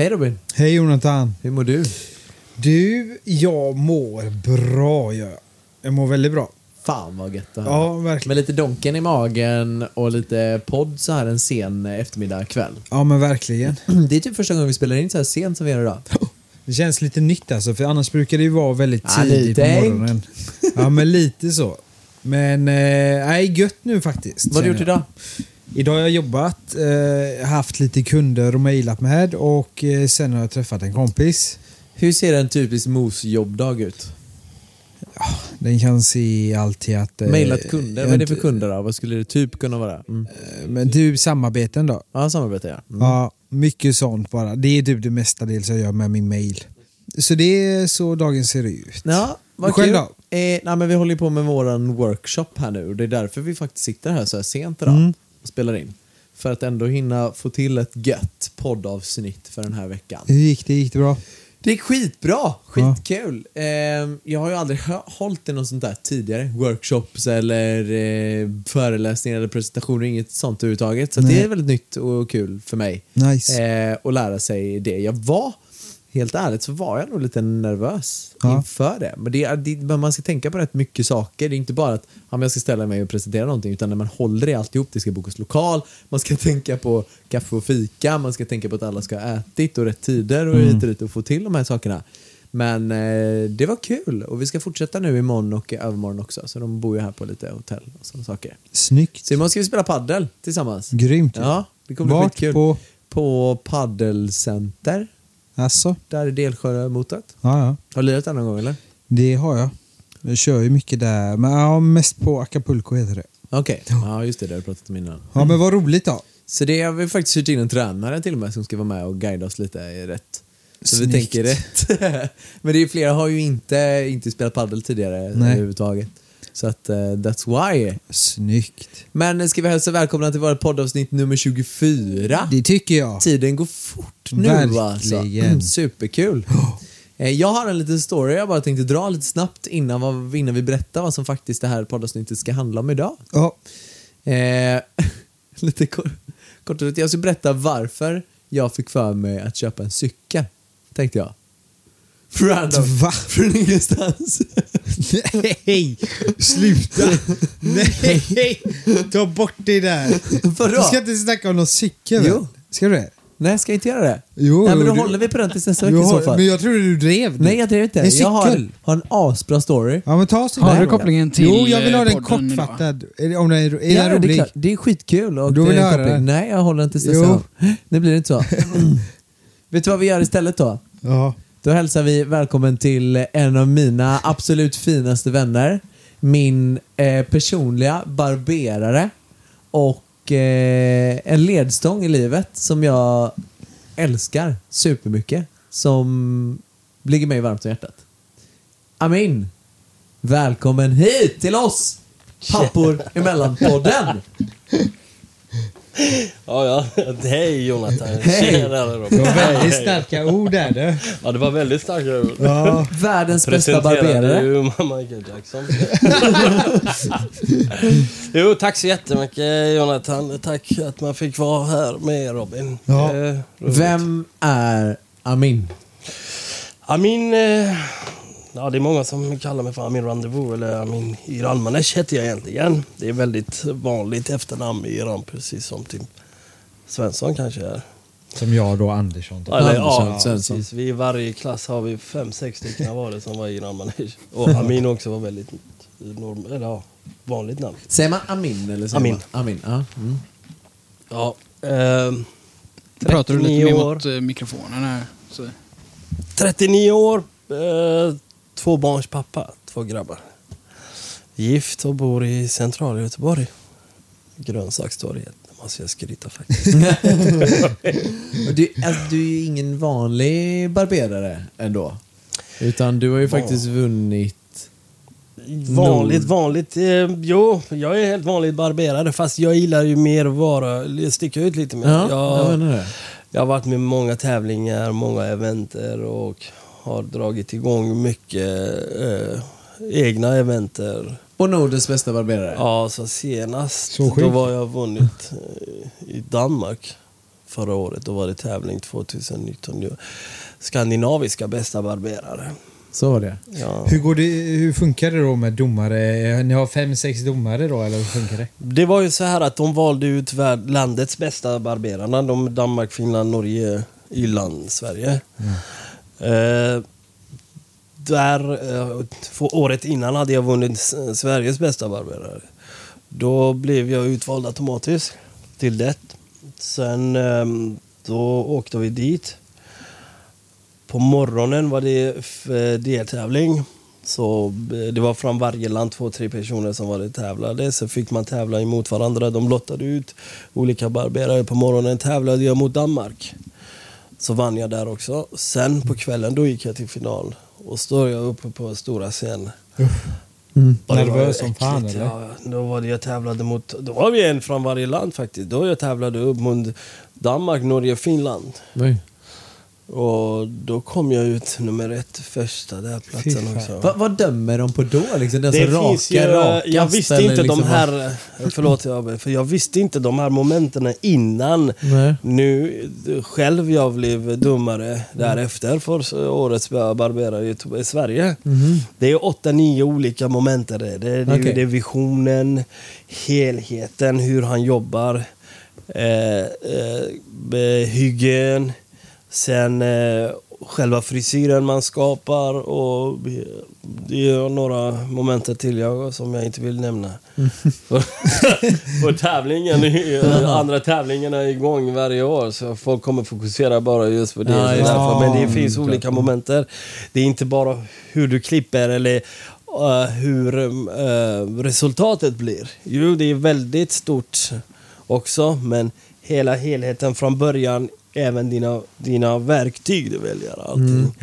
Hej Robin, Hej Jonathan. hur mår du? Du, jag mår bra. Jag, jag mår väldigt bra. Fan vad gött att höra. Ja, verkligen. Med lite donken i magen och lite podd så här en sen eftermiddag kväll. Ja, men verkligen. Det är typ första gången vi spelar in så här sent som vi gör idag. Det känns lite nytt alltså, för annars brukar det ju vara väldigt Ja, tidigt på morgonen. Ja, men lite så. Men, eh, nej, gött nu faktiskt. Vad har du gjort känner jag. Idag? Har jag jobbat, eh, haft lite kunder och mejlat med och eh, sen har jag träffat en kompis. Hur ser en typisk mos-jobbdag ut? Den kan se alltid att... eh, Mailat kunder, vad är det för kunder då? Vad skulle det typ kunna vara? Mm. Men du, samarbeten då? Ja, samarbete ja. Mm. Ja, mycket sånt bara. Det är typ det mestadels jag gör med min mail. Så det är så dagen ser ut. Ja, vad Själv kul. då? Eh, nej, men vi håller på med våran workshop här nu och det är därför vi faktiskt sitter här så här sent idag Mm. Och spelar in. För att ändå hinna få till ett gött poddavsnitt för den här veckan. Hur gick det? Gick det bra? Det är skitbra, skitkul. Eh, jag har ju aldrig hållit i något sånt där tidigare. Workshops eller eh, föreläsningar eller presentationer, inget sånt överhuvudtaget. Så det är väldigt nytt och kul för mig. Nice. Eh, att lära sig det. Jag var, helt ärligt, så var jag nog lite nervös Ja. inför det. Men det, det, man ska tänka på rätt mycket saker. Det är inte bara att ja, jag ska ställa mig och presentera någonting, utan när man håller i alltihop, det ska bokas lokal, man ska tänka på kaffe och fika, man ska tänka på att alla ska ha ätit och rätt tider och hit och dit och få till de här sakerna. Men eh, det var kul och vi ska fortsätta nu imorgon och övermorgon också. Så de bor ju här på lite hotell och sådana saker. Snyggt. Så imorgon ska vi spela paddel tillsammans. Grymt. Ja, det kommer bli Vart skitkul. på? På paddelcenter, Alltså? där i Delsjömotet. Ja, ja. Har du lirat där någon gång eller? Det har jag. Jag kör ju mycket där. Men ja, mest på Acapulco heter det. Okej, ja just det, det har du pratat om innan. Ja, men vad roligt då. Så det har vi faktiskt hyrt in en tränare till och med som ska vara med och guida oss lite i rätt. Så vi Snyggt. tänker rätt. Men det är ju flera har ju inte, inte spelat paddel tidigare Nej. överhuvudtaget. Så att uh, that's why. Snyggt. Men ska vi hälsa välkomna till vårt poddavsnitt nummer 24? Det tycker jag. Tiden går fort nu alltså. Mm, superkul. Eh, Jag har en liten story jag bara tänkte dra lite snabbt innan, vad, innan vi berättar vad som faktiskt det här poddavsnittet ska handla om idag. Ja. Eh, lite kort, kort. Jag ska berätta varför jag fick för mig att köpa en cykel. Tänkte jag. Random. Va? Från ingenstans. Nej! Sluta! Nej! Ta bort det där. Vadå? Du ska inte snacka om någon cykel Jo. väl? Ska du det? Nej, ska jag inte göra det? Jo, Nej, men då du- håller vi på den tills nästa vecka Jo, i så fall. Men jag trodde du drev. Nej, jag drev inte. En Jag har, har en asbra story. Ja, men ta så Har du kopplingen till Jo, jag vill ha eh, den podden idag? kortfattad. Är det- Om den är, är Ja, den det är rolig? klart. Det är skitkul. Och Då vill det är jag en höra koppling. det. Nej, jag håller inte tills Jo. nästa gång. Det blir inte så. Vet du vad vi gör istället då? Ja. Då hälsar vi välkommen till en av mina absolut finaste vänner. Min eh, personliga barberare och eh, en ledstång i livet som jag älskar supermycket. Som ligger mig varmt om hjärtat. Amin! Välkommen hit till oss! Pappor emellan-podden! Ja, ja. Hej Jonathan. Hej. Tjena Robin. Det var väldigt starka ord där du. Ja, det var väldigt starka ord. Ja. Världens bästa barberare. ju Michael Jackson. jo, tack så jättemycket Jonathan. Tack att man fick vara här med Robin. Ja. Eh. Vem är Amin? Amin... Eh, ja, det är många som kallar mig för Amin Rendezvous eller Amin Iranmanesh heter jag egentligen. Det är väldigt vanligt efternamn i Iran, precis som typ Svensson kanske är. Som jag då, Andersson. typ. Eller, Andersson, ja, Svensson. precis. Vi I varje klass har vi fem, sex stycken var det som var Iran Manesh. Och Amin också var väldigt norm, eller, ja, vanligt namn. Säger man Amin eller säger Amin. man Amin? Ja. Mm. Ja, ehm, Pratar du lite 39 mer år. mot eh, mikrofonen här? Så. 39 år, eh, två barns pappa, två grabbar. Gift och bor i centrala Göteborg. grönsakstorget. Det måste jag skryta faktiskt. Du, alltså, du är ju ingen vanlig barberare ändå. Utan du har ju faktiskt vunnit... Vanligt, vanligt. Eh, jo, jag är helt vanligt barberare fast jag gillar ju mer att vara, sticka ut lite mer. Ja, jag, jag jag har varit med många tävlingar, många eventer och har dragit igång mycket eh, egna eventer. Och Nordens bästa barberare. Ja, så senast Så då var jag vunnit eh, i Danmark förra året. Då var det tävling 2019. ju. Skandinaviska bästa barberare. Så var det. Ja. Hur, går det, hur funkar det då med domare? Ni har fem, sex domare då, eller hur funkar det? Det var ju så här att de valde ut värld- landets bästa barberarna. De Danmark, Finland, Norge, Irland, Sverige. Eh, där, eh, för året innan hade jag vunnit Sveriges bästa barberare. Då blev jag utvald automatiskt till det. Sen eh, då åkte vi dit. På morgonen var det eh, deltävling. Så eh, det var från varje land två, tre personer som var det tävlade. Så fick man tävla emot varandra. De lottade ut olika barberare. På morgonen tävlade jag mot Danmark. Så vann jag där också. Sen på kvällen då gick jag till final. Och står jag uppe på stora scen. Och det var Nervös som fan, eller? Ja, då var det jag tävlade mot, då var vi en från varje land faktiskt. Då jag tävlade upp mot Danmark, Norge, Finland. Oj. Och då kom jag ut nummer ett, första där platsen också. Va, vad dömer de på då? Liksom, den Det som finns rakar ju, rakast? jag visste inte liksom de här, förlåt jag, för jag visste inte de här momenten innan. Nej. Nu själv jag blev domare därefter för årets barberare i Sverige. Det är åtta, nio olika moment. Det, det, det, Okej. det är visionen, helheten, hur han jobbar, eh, eh, hygien, sen eh, själva frisyren man skapar och det är några moment till jag som jag inte vill nämna. För- För tävlingen, andra tävlingen är igång varje år så folk kommer fokusera bara just på det. Ja, därför. Men det Ja, finns olika momenter. Det är inte bara hur du klipper eller eh, hur eh, resultatet blir. Jo, det är väldigt stort också, men hela helheten från början, även dina, dina verktyg du väljer, allting.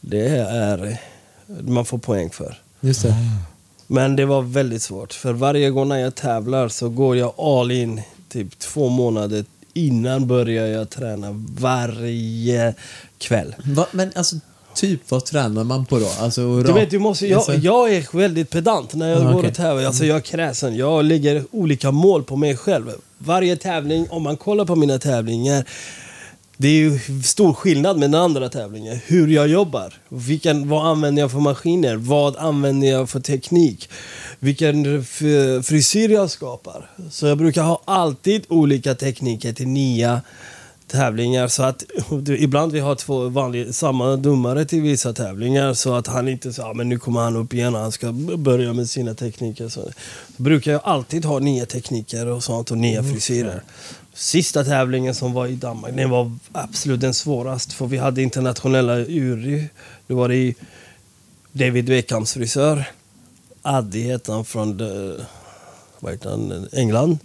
Det är man får poäng för. Just det. Men det var väldigt svårt. För varje gång när jag tävlar så går jag all in typ två månader innan börjar jag träna varje kväll. Va, men alltså, typ vad tränar man på då? Alltså, Du vet, du måste, jag, alltså- jag är väldigt pedant när jag Ah, går okej. och tävlar. Alltså, jag är kräsen. Jag lägger olika mål på mig själv. Varje tävling, om man kollar på mina tävlingar, det är ju stor skillnad med den andra tävlingen. Hur jag jobbar. Vilken, vad använder jag för maskiner? Vad använder jag för teknik? Vilken frisyr jag skapar. Så jag brukar ha alltid olika tekniker till nya tävlingar. Så att ibland vi har två vanliga, samma domare till vissa tävlingar. Så att han inte säger, ah, men nu kommer han upp igen och han ska börja med sina tekniker. Så, så brukar jag alltid ha nya tekniker och sånt och nya frisyrer. Sista tävlingen som var i Danmark, den var absolut den svåraste. För vi hade internationella jury. Då var det i David Beckhams frisör. Addi hette han från eh, vad heter han, England.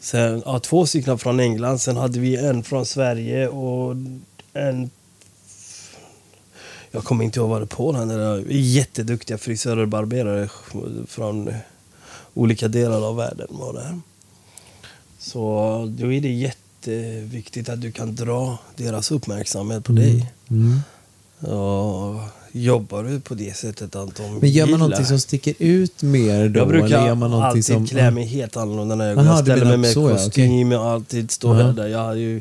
Sen, ja, två stycken från England. Sen hade vi en från Sverige och en... Jag kommer inte ihåg vad det på han är. Jätteduktiga frisörer och barberare från olika delar av världen var där. Så då är det jätteviktigt att du kan dra deras uppmärksamhet på dig. Mm. Och jobbar du på det sättet att de Men gör man gillar- någonting som sticker ut mer då? jag eller brukar gör man alltid som... klä mig helt annorlunda när jag går. Jag ställer mig med så, ja, kostym och alltid står där. Jag har ju,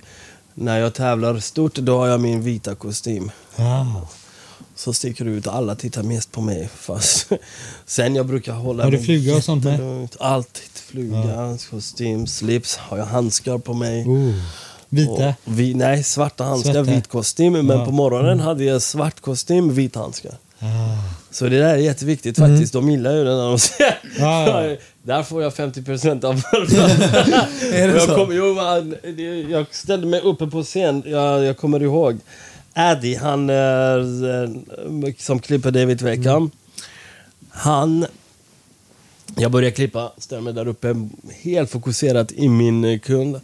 när jag tävlar stort, då har jag min vita kostym. Ah. Så sticker det ut. Alla tittar mest på mig. Fast sen jag brukar hålla Har du fluga och sånt med? Alltid fluga, kostym, slips. Har jag handskar på mig. Oh. Vita? Och vi, nej, svarta handskar, Svarta. vit kostym. Men Ja. på morgonen hade jag svart kostym, vit handskar. Ah. Så det där är jätteviktigt faktiskt. De gillar ju det när de ser. Ja, ja. Där får jag 50% av Är det jag, kom, jo, man, jag ställde mig uppe på scen, jag, jag kommer ihåg. Addy, han eh, som klipper David Beckham. Han Jag börjar klippa, ställer mig där uppe, helt fokuserat i min kund,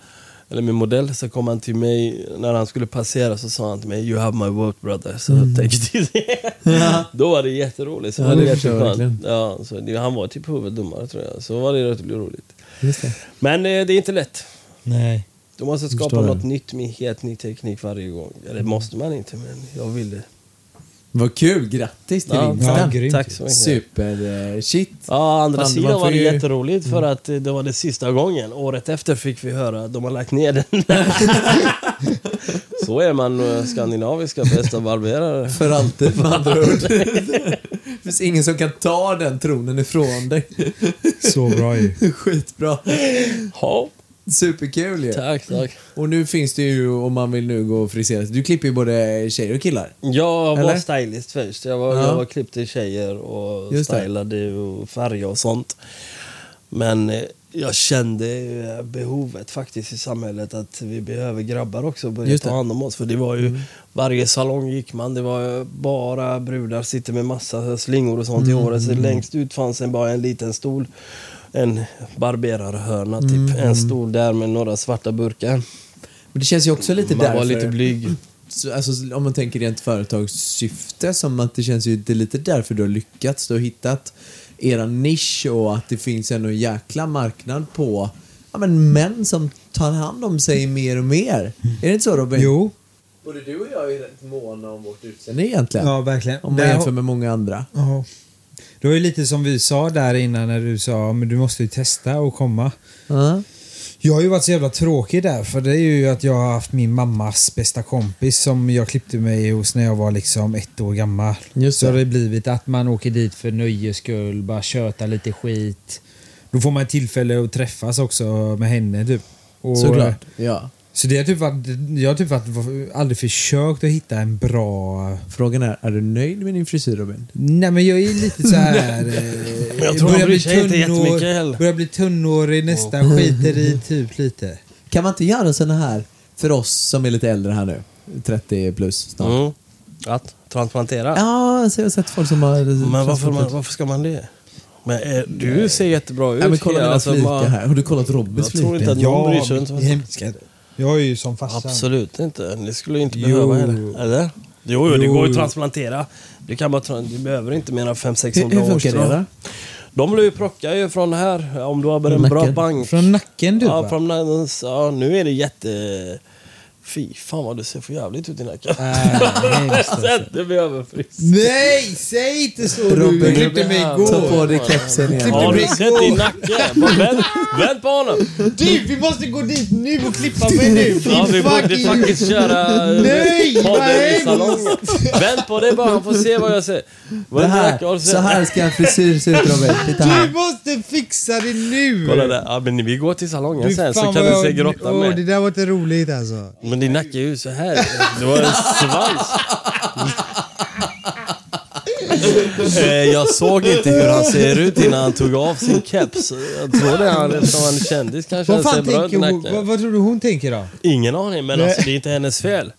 eller min modell. Så kom han till mig, när han skulle passera så sa han till mig You have my vote brother. Så Mm. jag tänkte Ja. Då var det jätteroligt. Så Ja, var det jätteskönt. Ja, så det, han var typ huvuddomare tror jag. Så var det rätt roligt. Det. Men eh, det är inte lätt. Nej. Du måste skapa Förstår något det. nytt med helt ny teknik varje gång. Eller måste man inte, men jag vill det. Vad kul, grattis till Ja, vinsten. ja. Tack så mycket. Super eh, shit. Ja, andra Fan, sidan var det ju- Mm. jätteroligt för att eh, det var det sista gången. Året efter fick vi höra att de har lagt ner den. Så är man eh, skandinaviska bästa barberare. För alltid med andra ord. Det finns ingen som kan ta den tronen ifrån dig. Så bra ju. Skitbra. Ja, Superkul ju. tack, tack. Och nu finns det ju, om man vill nu gå och frisera sig. Du klipper ju både tjejer och killar. Jag var Eller? stylist först. Jag var, Ja. jag var klippte tjejer och Just det. stylade och färgade och sånt. Men eh, jag kände eh, behovet faktiskt i samhället att vi behöver grabbar också och börja ta det. hand om oss. För det var ju, varje salong gick man, det var bara brudar, sitter med massa slingor och sånt i håret. Så längst ut fanns en, bara en liten stol. En barberarhörna typ. En stol där med några svarta burkar. Men det känns ju också lite Man därför. var lite blyg. Så, alltså, om man tänker rent företagssyfte, som att det känns ju det är lite därför du har lyckats. Du har hittat era nisch och att det finns en jäkla marknad på ja, men män som tar hand om sig mer och mer. Är det inte så Robin? Jo. Både du och jag är rätt måna om vårt utseende egentligen. Ja, verkligen. Om man jämför med många andra. Ja. Det var ju lite som vi sa där innan när du sa men du måste ju testa och komma. Ja. Jag har ju varit så jävla tråkig där för det är ju att jag har haft min mammas bästa kompis som jag klippte mig hos när jag var liksom ett år gammal. Just så det. har det blivit att man åker dit för nöjes skull, bara köta lite skit. Då får man tillfälle att träffas också med henne typ. Och, Såklart. Ja. Så det har typ varit, jag har typ varit, aldrig försökt att hitta en bra... Frågan är, är du nöjd med din frisyr Robin? Nej men jag är lite så här. eh, Men jag tror börjar bryr bli sig inte tunnhår- jättemycket heller. Börjar bli tunnhårig nästan, skiter i typ lite. Kan man inte göra såna här för oss som är lite äldre här nu? 30 plus snart. Mm. Att transplantera? Ja, så jag har sett folk som har... Men varför, man, varför ska man det? Men eh, du ser jättebra ut. Ja, men kolla mina Alltså, flikar här. Har du kollat Robins Jag tror inte flikar? att någon bryr sig. Jag är ju som farsan. Absolut inte. Det skulle inte Jo. behöva heller. Eller? Jo, jo, det Jo. går ju att transplantera. Du, kan bara, tra- du behöver inte mer än 500-600 Hur, hur funkar det då? De vill ju plocka ju från här. Om du har bara en bra nacken. bank. Från nacken du ja, från, ja, nu är det jätte... Fy fan vad du ser för jävligt ut i nacken. Äh, hemskt alltså. Sätt dig över frisk. Nej, säg inte så Robin, du! Klippte mig Ta Ta igår. på dig kepsen igen. Har du mig sett din nacke? Bara Vänd, vänd på honom! Du, vi måste gå dit nu och klippa mig nu! Ja, vi borde fucking- faktiskt köra eh, Nej, vad podden i salongen. Vänd på det bara, han får se vad jag säger. Vad Det är här, nacke? Har du sett? så här ska en frisyr se ut Robin. Titta Du här. måste fixa det nu! Kolla där. Ja, men vi går till salongen Du, sen så fan kan vad du se jag- grottan Åh, Det med. där var inte roligt alltså. Men din nacke är ju så här. Det var en svans. Eh, jag såg inte hur han ser ut innan han tog av sin keps. Jag tror det är han eftersom han är kändis kanske. Vad Han ser fan bra ut i tänker hon? nacken. Vad, vad tror du hon tänker då? Ingen aning, men alltså, det är inte hennes fel.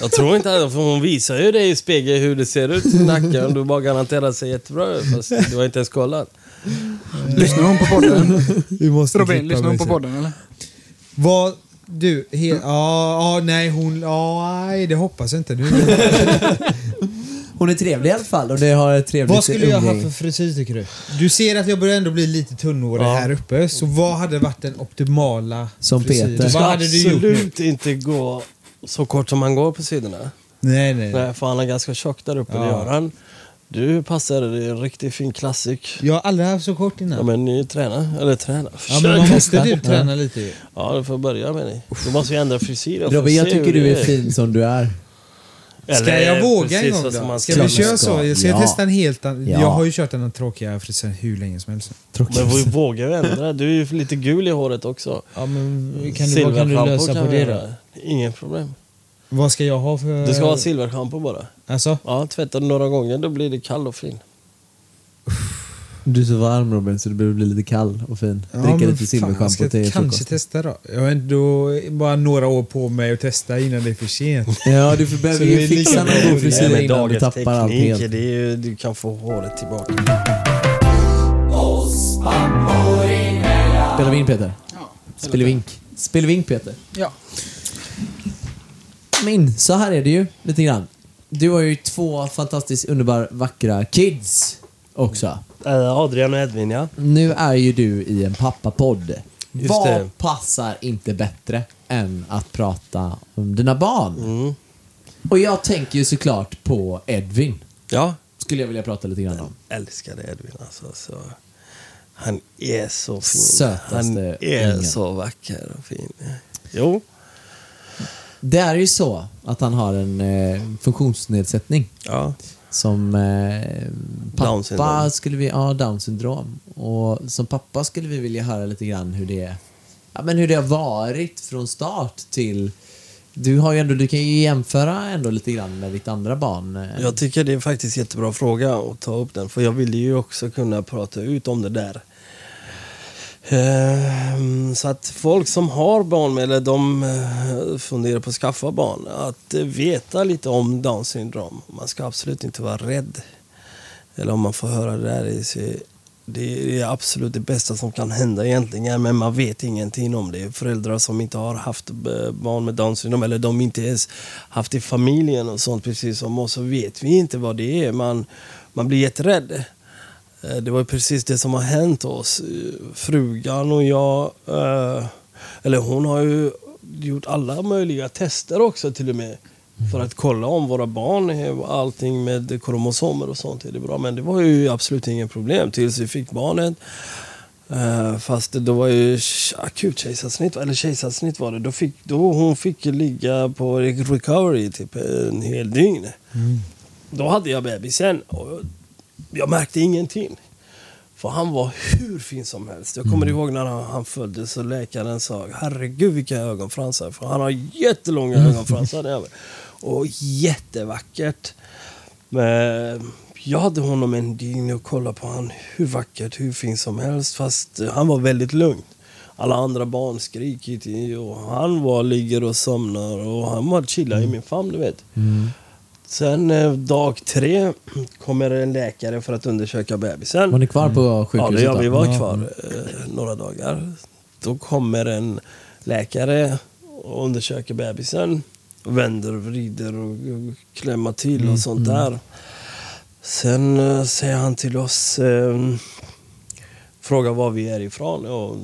Jag tror inte att, för hon visar ju det i spegeln hur det ser ut i nacken. Och du bara garanterar sig jättebra ut, fast du har inte ens kollat. Lyssnar hon på podden? Vi måste Robin, klippa lyssnar hon mig på sen. podden eller? Vad... Du, he, ja, ja, nej hon... Ja, nej, det hoppas jag inte. Nu. Hon är trevlig i alla fall och det har ett trevligt vad skulle jag ha för frisyr tycker du? Du ser att jag börjar ändå bli lite tunnhårig Ja. här uppe. Så vad hade varit den optimala Som? Peter. Vad hade du gjort nu? absolut inte gå så kort som han går på sidorna. Nej, nej. Nej, för han är ganska tjock där uppe, det Ja. gör han. Du passar, det är en riktigt fin klassik. Jag har aldrig haft så kort Ja, innan. men ni tränar, eller tränar. Ja, men man måste typ träna lite ju. Ja, du får börja med det. Du måste ju ändra frisyren. för Robin, jag tycker du det är fin som du är. Ska Eller jag våga precis en gång så som då? Ska vi köra så? Jag ska ja. testa en helt annan. Ja. Jag har ju kört den tråkiga frisyren hur länge som helst. Men vi vågar ju ändra. Du är ju lite gul i håret också. Ja, men kan du, vad kan du lösa kan på vi det då? Inget problem. Vad ska jag ha för... Du ska ha silverschampo bara. Alltså? Ja, tvätta den några gånger, då blir det kall och fin. Du är så varm Robin så du behöver bli lite kall och fin. Ja, Dricka lite silverschampo till Kanske frukost. testa då. Jag har ändå bara några år på mig att testa innan det är för sent. Ja, du får- behöver ju är fixa någon god frisyr innan du tappar allt helt. det är ju, du kan få håret tillbaka. Spelar vi in Peter? Spelar vi in? Spelar vi in Peter? Ja. Min, så här är det ju lite grann. Du har ju två fantastiskt underbara, vackra kids också. Eh, Adrian och Edvin, ja. Nu är ju du i en pappapodd. Just Vad det. passar inte bättre än att prata om dina barn? Mm. Och jag tänker ju såklart på Edvin. Ja, Skulle jag vilja prata lite grann om. älskade Edvin alltså. Så. Han är så fin. Sötaste Han är ungen. så vacker och fin. Jo, Det är ju så att han har en eh, funktionsnedsättning. ja. Som eh, pappa Down syndrom. skulle vi, ja, down syndrom. Och som pappa skulle vi vilja höra lite grann hur det, ja, men hur det har varit från start till du, har ju ändå, du kan ju jämföra ändå lite grann med ditt andra barn. eh. Jag tycker det är faktiskt jättebra fråga att ta upp den. För jag ville ju också kunna prata ut om det där. Ehm, så att folk som har barn eller de eh, funderar på att skaffa barn, att veta lite om Downs syndrom. Man ska absolut inte vara rädd. Eller om man får höra det där, det är det absolut det bästa som kan hända egentligen, men man vet ingenting om det. Föräldrar som inte har haft eh, barn med Downs syndrom, eller de inte ens haft i familjen och sånt, precis som oss, så vet vi inte vad det är. Man, man blir jätterädd. Eh, Det var precis det som har hänt oss. Eh, Frugan och jag, eh, eller hon har ju gjort alla möjliga tester också till och med. För att kolla om våra barn, allting med kromosomer och sånt, är det bra? Men det var ju absolut ingen problem tills vi fick barnet. Fast det då var ju akut kejsarsnitt, eller kejsarsnitt var det. Då, fick, då hon fick ligga på recovery typ en hel dygn. Då hade jag bebisen och jag märkte ingenting. För han var hur fin som helst. Jag kommer ihåg när han, han föddes och läkaren sa herregud vilka ögonfransar. För han har jättelånga ögonfransar. där. Och jättevackert. Men jag hade honom en dygn och kollade på han hur vackert, hur fin som helst. Fast han var väldigt lugn. Alla andra barn skriker och han var, ligger och somnar och han var chillar i min famn, du vet. Sen eh, dag tre kommer en läkare för att undersöka bebisen. Var ni kvar på Ja, sjukhuset det, ja, då? vi var kvar eh, några dagar. Då kommer en läkare och undersöker bebisen. Och vänder och vrider och, och klämmer till och sånt där. Sen eh, säger han till oss, frågar var vi är ifrån. Ja,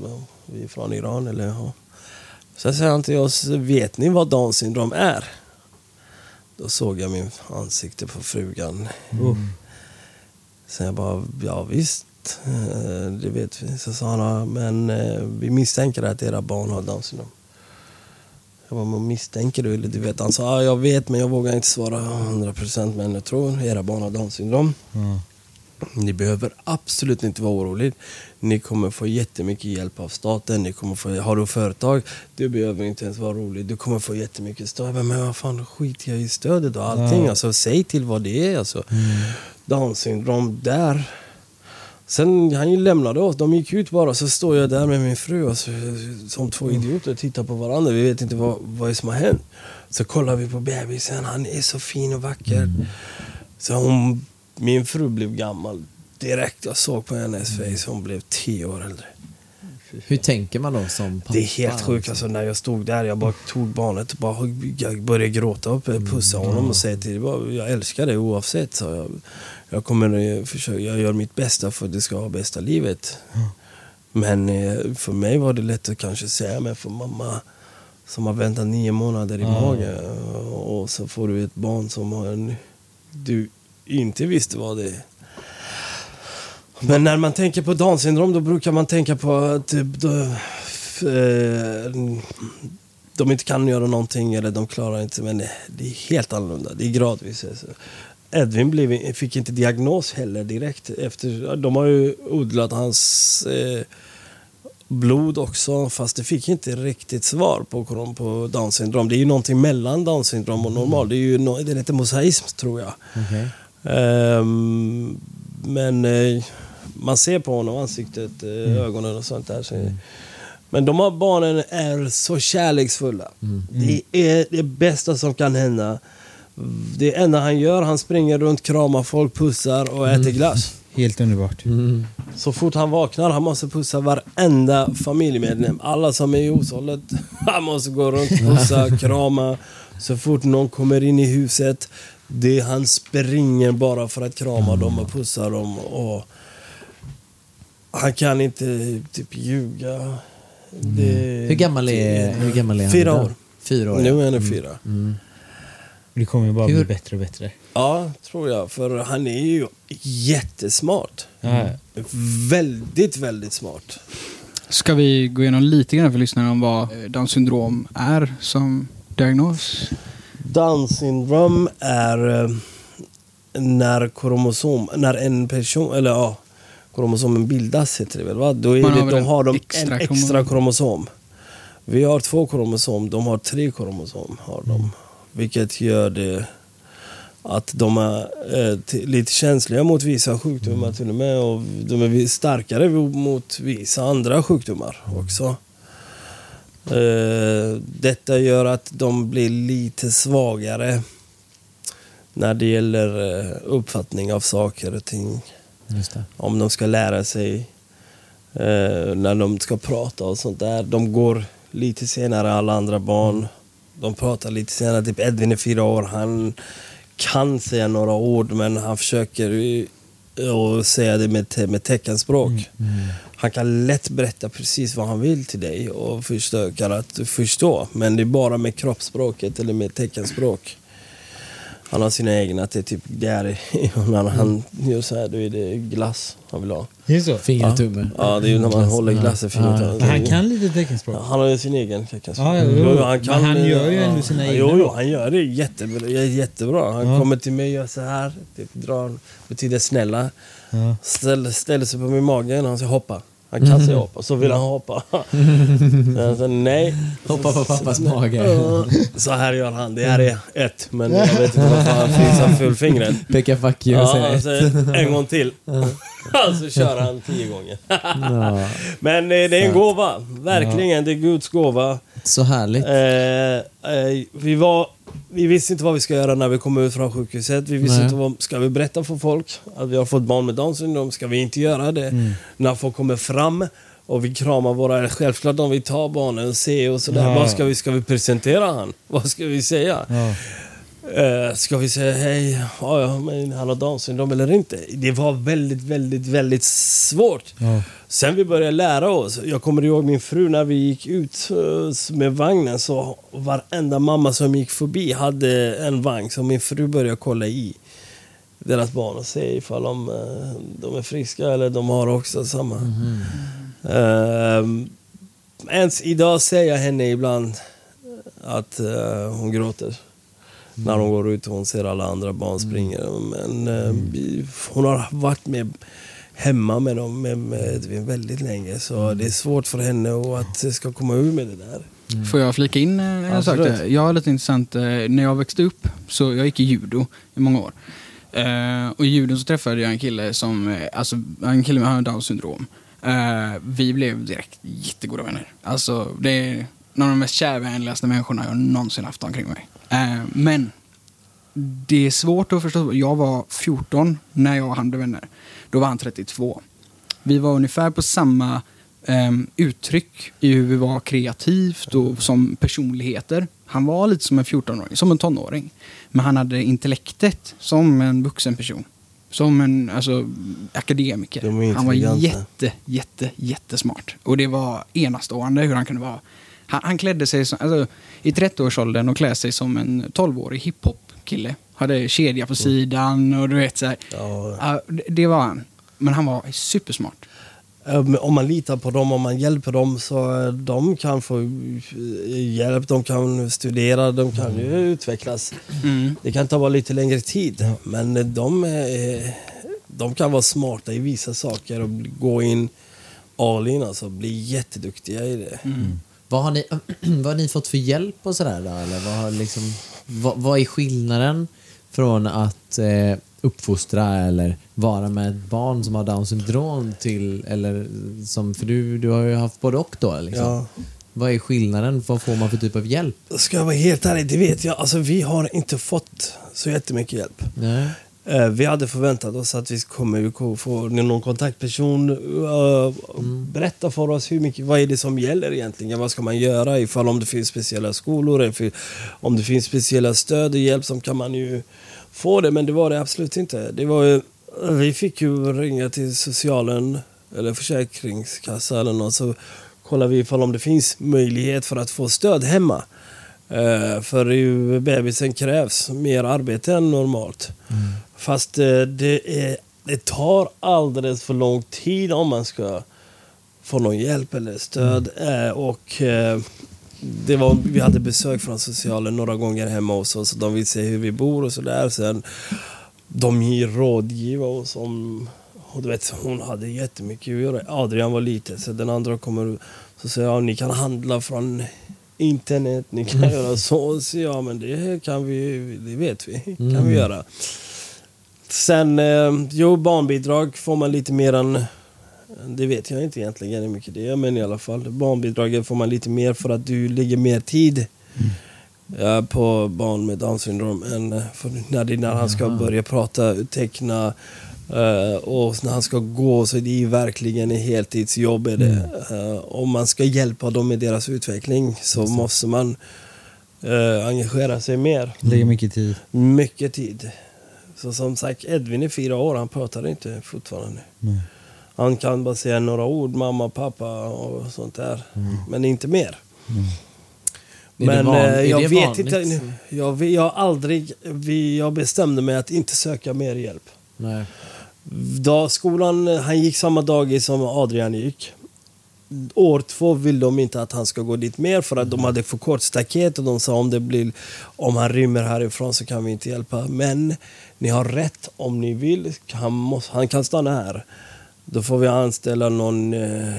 vi är från Iran eller ja. Sen säger han till oss, vet ni vad Downs syndrom är? Då såg jag min ansikte på frugan. Sen jag bara, ja visst, eh, det vet vi. Så sa han, "Ja, men eh, vi misstänker att era barn har Downs syndrom. Jag bara, men misstänker du? Eller du vet, han sa, ja jag vet men jag vågar inte svara 100% men jag tror era barn har Downs syndrom. Ni behöver absolut inte vara oroliga. Ni kommer få jättemycket hjälp av staten. Ni kommer få, har du företag, du behöver inte ens vara rolig. Du kommer få jättemycket stöd. Men vad fan, skiter jag i stödet och allting. Alltså, säg till vad det är. Alltså. Downs syndrom, där. Sen han lämnade oss, de gick ut bara. Så står jag där med min fru och så, som två idioter och tittar på varandra. Vi vet inte vad, vad som har hänt. Så kollar vi på bebisen, han är så fin och vacker. Så hon, min fru blev gammal direkt. Jag såg på hennes face, hon blev tio år äldre. Hur tänker man då som pappa? Det är helt sjukt. Alltså, när jag stod där, jag bara tog barnet och bara, jag började gråta och pussa honom och säga till honom jag älskar dig oavsett. Så jag, jag kommer eh, försöka, jag gör mitt bästa för att du ska ha bästa livet. Men eh, för mig var det lätt att kanske säga, men för mamma som har väntat nio månader i magen och så får du ett barn som har en, du inte visste vad det är. Men när man tänker på Downs syndrom då brukar man tänka på att typ, då, eh, de inte kan göra någonting eller de klarar inte. Men det, det är helt annorlunda. Det är gradvis. Alltså. Edvin blev, fick inte diagnos heller direkt. Efter, de har ju odlat hans eh, blod också fast det fick inte riktigt svar på, på Downs syndrom. Det är ju någonting mellan Downs syndrom och normal. Det är ju no, det är lite mosaism tror jag. Okej. Ehm, men eh, man ser på honom, ansiktet, eh, ögonen och sånt där. Så, Men de här barnen är så kärleksfulla. Det är det bästa som kan hända. Det enda han gör, han springer runt, kramar folk, pussar och äter glass. Helt underbart. Så fort han vaknar, han måste pussa varenda familjemedlem. Alla som är i hushållet. Han måste gå runt, pussa, krama. Så fort någon kommer in i huset, det han springer bara för att krama dem och pussa dem. Och han kan inte typ ljuga. Det, Hur gammal är, hur gammal är han? Fyra år. Fyra år, Nu är han fyra. Det kommer ju bara Hur- bli bättre och bättre. Ja, tror jag. För han är ju jättesmart. Ja. Väldigt, väldigt smart. Ska vi gå igenom lite grann för lyssnarna om vad Downs syndrom är som diagnos? Down syndrom är eh, när kromosom, när en person, eller ja, kromosomen bildas heter det väl va? Då är Man har det, väl de har de extra en extra kromosom. Vi har två kromosom, de har tre kromosom. Har de. Vilket gör det att de är eh, lite känsliga mot vissa sjukdomar till och med. Och de är starkare mot vissa andra sjukdomar också. Eh, detta gör att de blir lite svagare när det gäller eh, uppfattning av saker och ting. Om de ska lära sig, eh, när de ska prata och sånt där. De går lite senare alla andra barn. De pratar lite senare. Typ Edvin är fyra år. Han kan säga några ord men han försöker säga det med, te- med teckenspråk. Han kan lätt berätta precis vad han vill till dig och försöker att förstå. Men det är bara med kroppsspråket eller med teckenspråk. Han har sina egna, att det är typ där när han gör så här, då är det glass han vill ha. Det är så? Fingertumme. Ja, det är ju när man håller glass i fingret. Ja. Men han kan lite teckenspråk. Ja, Han har ju sin egen teckenspråk. Ja, jo, jo. Men han gör ju ändå sina ja, egna. Jo, jo, han gör det jättebra. jättebra. Han Ja. kommer till mig och gör så här. Typ, drar, betyder snälla. Ja. Ställer, ställer sig på min mage och han säger hoppa. Han kan säga hoppa, så vill han hoppa. Jag säger nej. Hoppa på pappas mage. Så här gör han. Det här är ett, men jag vet inte varför han frisar fullfingret. Pekar fuck you och säger ett. säger en gång till. så kör han tio gånger. Men eh, det är en gåva. Verkligen, det är Guds gåva. så härligt. Eh, eh, vi, var, vi visste inte vad vi ska göra när vi kom ut från sjukhuset. Vi visste Nej. inte vad, ska vi berätta för folk att vi har fått barn med Down syndrom? Ska vi inte göra det? Mm. När folk kommer fram och vi kramar våra... Självklart om vi tar barnen och ser och sådär. Ja. Vad ska vi, ska vi presentera han? Vad ska vi säga? Ja. Eh, ska vi säga hej, ja, ja, men han har Down syndrom eller inte? Det var väldigt, väldigt, väldigt svårt. Ja. Sen vi började lära oss. Jag kommer ihåg min fru när vi gick ut eh, med vagnen så varenda mamma som gick förbi hade en vagn som min fru började kolla i deras barn och se ifall de, eh, de är friska eller de har också samma. Ehm, ens idag ser jag henne ibland att eh, hon gråter. När hon går ut och hon ser alla andra barn springa. Men eh, vi- hon har varit med hemma med dem med, med väldigt länge. Så det är svårt för henne och att det ska komma ur med det där. Får jag flika in eh, en sak? Absolut. där? Jag har lite intressant. eh, När jag växte upp, så jag gick i judo i många år. Eh, och i judo så träffade jag en kille som, alltså en kille med Downs syndrom. Vi blev direkt jättegoda vänner. Alltså det är någon av de mest kärvänligaste människorna jag någonsin haft omkring mig. Eh, men det är svårt att förstå. Jag var 14 när jag och han blev vänner. Då var han 32. Vi var ungefär på samma ehm, uttryck i hur vi var kreativt och som personligheter. Han var lite som en 14-åring, som en tonåring. Men han hade intellektet som en vuxen person. Som en alltså, akademiker. Han var jätte, jätte, jättesmart. Och det var enastående hur han kunde vara. Han, han klädde sig som, alltså, i 30-årsåldern och klä sig som en 12-årig hiphop-kille. Hade kedja på sidan och du vet så här. Ja. Det, var han. Men han var supersmart. Eh, men Om man litar på dem, om man hjälper dem så eh, de kan få eh, hjälp, de kan studera, de kan ju utvecklas. Det kan ta bara lite längre tid, men eh, de, de kan vara smarta i vissa saker och gå in all in, alltså bli jätteduktiga i det. Vad har, ni, vad har ni fått för hjälp och sådär då? Eller vad, har liksom, vad, vad är skillnaden från att eh, uppfostra eller vara med ett barn som har down syndrom till, eller som, för du, du har ju haft både och då liksom. Ja. Vad är skillnaden? Vad får man för typ av hjälp? Ska jag vara helt ärlig, det vet jag. Alltså vi har inte fått så jättemycket hjälp. Nej. Eh, Vi hade förväntat oss att vi kommer få någon kontaktperson uh, berätta för oss hur mycket, vad är det som gäller egentligen. Vad ska man göra ifall om det finns speciella skolor, om det finns speciella stöd och hjälp som kan man ju få det. Men det var det absolut inte. Det var ju, vi fick ju ringa till socialen eller försäkringskassa eller något så kollar vi ifall om det finns möjlighet för att få stöd hemma. Eh, för ju, bebisen krävs mer arbete än normalt. Fast eh, det, är, det tar alldeles för lång tid om man ska få någon hjälp eller stöd. Eh, och eh, det var, vi hade besök från socialen några gånger hemma hos oss. De vill se hur vi bor och sådär. Sen de rådgiva oss om... Och du vet, hon hade jättemycket att göra. Adrian var lite, så den andra kommer så säger jag, ni kan handla från internet, ni kan göra så. Så ja, men det kan vi, det vet vi, kan vi göra. Sen, eh, jo, barnbidrag får man lite mer än... Det vet jag inte egentligen hur mycket det är, men i alla fall. Barnbidraget får man lite mer för att du lägger mer tid eh, på barn med Downs syndrom än eh, när, det, när han ska börja prata, teckna eh, och när han ska gå så det är verkligen ett heltidsjobb. Är det. Eh, om man ska hjälpa dem med deras utveckling så måste man eh, engagera sig mer. Lägger mycket tid. Mycket tid. Så som sagt, Edvin är fyra år, han pratar inte fortfarande. Nej. Han kan bara säga några ord, mamma, pappa och sånt där. Men inte mer. Det Men van- eh, är jag vet vanligt? inte. Jag, jag, har aldrig, vi, jag bestämde mig att inte söka mer hjälp. Nej. Då skolan, han gick samma dagis som Adrian gick. År två vill de inte att han ska gå dit mer för att de hade för kort staket och de sa om det blir om han rymmer härifrån så kan vi inte hjälpa. Men ni har rätt om ni vill. Han, måste, han kan stanna här. Då får vi anställa någon eh,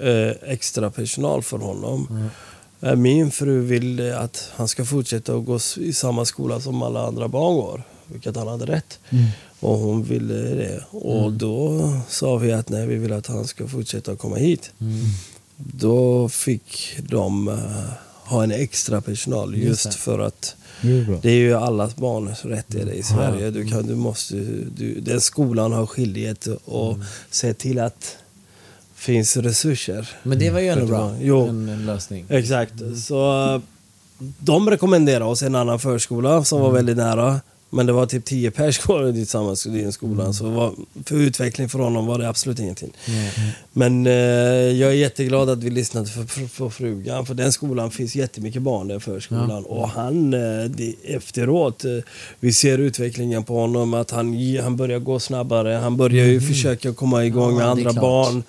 eh, extra personal för honom. Eh, Min fru vill att han ska fortsätta att gå i samma skola som alla andra barn går. Vilket han hade rätt. Och hon ville det. Och då sa vi att nej, vi vill att han ska fortsätta att komma hit. Då fick de eh, ha en extra personal just för att Det är det ju allas barns rättigheter i Sverige. Du kan, du måste, du, den skolan har skyldighet att se till att finns resurser. Men det var ju ändå bra. Jo. En, lösning. Exakt. Så eh, de rekommenderade oss en annan förskola som var väldigt nära. Men det var typ 10 pers kvar tillsammans i den skolan. Så var, för utveckling för honom var det absolut ingenting. Men eh, jag är jätteglad att vi lyssnade för frugan. För den skolan finns jättemycket barn där förskolan. Och han, eh, det, efteråt, eh, vi ser utvecklingen på honom. Att han, han börjar gå snabbare. Han börjar ju försöka komma igång med Ja, är andra klart. barn.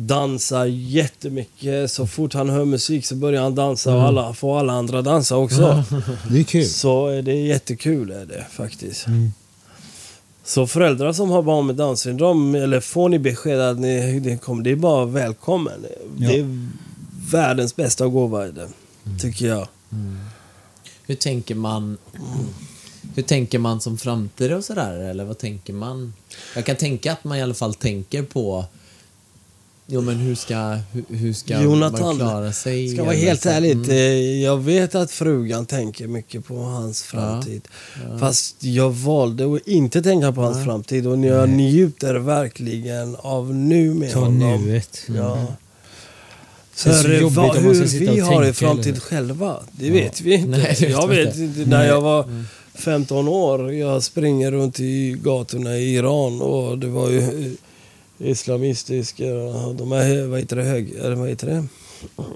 Dansar jättemycket. Så fort han hör musik så börjar han dansa och alla, får alla andra dansa också. Det är kul. Så är det jättekul är det faktiskt. Så föräldrar som har barn med Downs syndrom, eller får ni besked att ni, det, kommer, det är bara välkommen. Ja. Det är världens bästa gåva det, tycker jag. Hur tänker man Hur tänker man som framtid och sådär? Eller vad tänker man? Jag kan tänka att man i alla fall tänker på Jo men hur ska, hur, hur ska man Jonathan, klara sig? Ska vara helt så? ärligt, Mm. eh, jag vet att frugan tänker mycket på hans framtid. Fast jag valde att inte tänka på hans framtid och jag njuter verkligen av nu med Ta honom. nuet. Ja. Sen så För vad, man hur vi har i framtid eller? själva, det vet vi inte. Nej, vet jag vet inte. När jag var 15 år, jag springer runt i gatorna i Iran och det var ju islamistiska, de är, vad heter det, hög, eller vad heter det?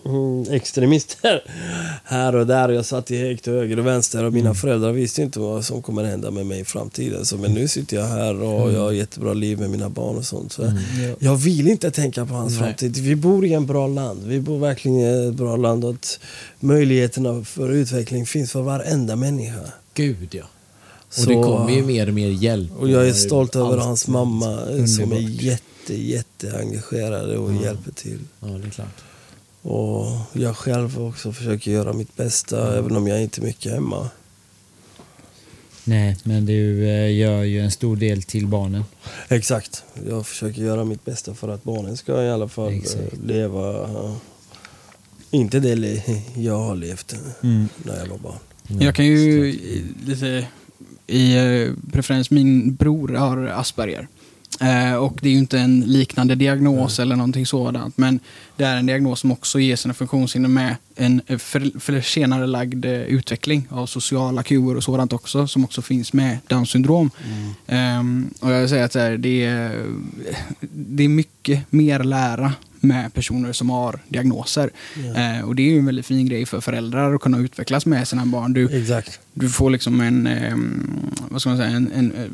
Mm, extremister här och där. Jag satt i häkt till höger och vänster och mina föräldrar visste inte vad som kommer hända med mig i framtiden. Så, men nu sitter jag här och jag har jättebra liv med mina barn och sånt. Så Jag vill inte tänka på hans Nej. framtid. Vi bor i en bra land. Vi bor verkligen i ett bra land och att möjligheterna för utveckling finns för varenda människa. Gud ja. Och Så- det kommer ju mer och mer hjälp. Och jag är stolt över hans mamma som är Underbart. Jätte, jätte engagerade och hjälper till. Ja, det är klart. Och jag själv också försöker göra mitt bästa även om jag inte är mycket hemma. Nej, men du eh, gör ju en stor del till barnen. Exakt. Jag försöker göra mitt bästa för att barnen ska i alla fall eh, Exakt. leva, inte det jag har levt Mm. när jag var barn. Jag kan ju lite i eh, preferens, min bror har Asperger. Eh, och det är ju inte en liknande diagnos eller någonting sådant. Men det är en diagnos som också ger sina funktionshinder med en eh, för, för senare lagd eh, utveckling av sociala kuer och sådant också. Som också finns med Downs syndrom. Ehm, och jag vill säga att här, det, är, det är mycket mer lära med personer som har diagnoser. Eh, och det är ju en väldigt fin grej för föräldrar att kunna utvecklas med sina barn. Du, Exakt. du får liksom en, ehm, vad ska man säga, en, en, eh,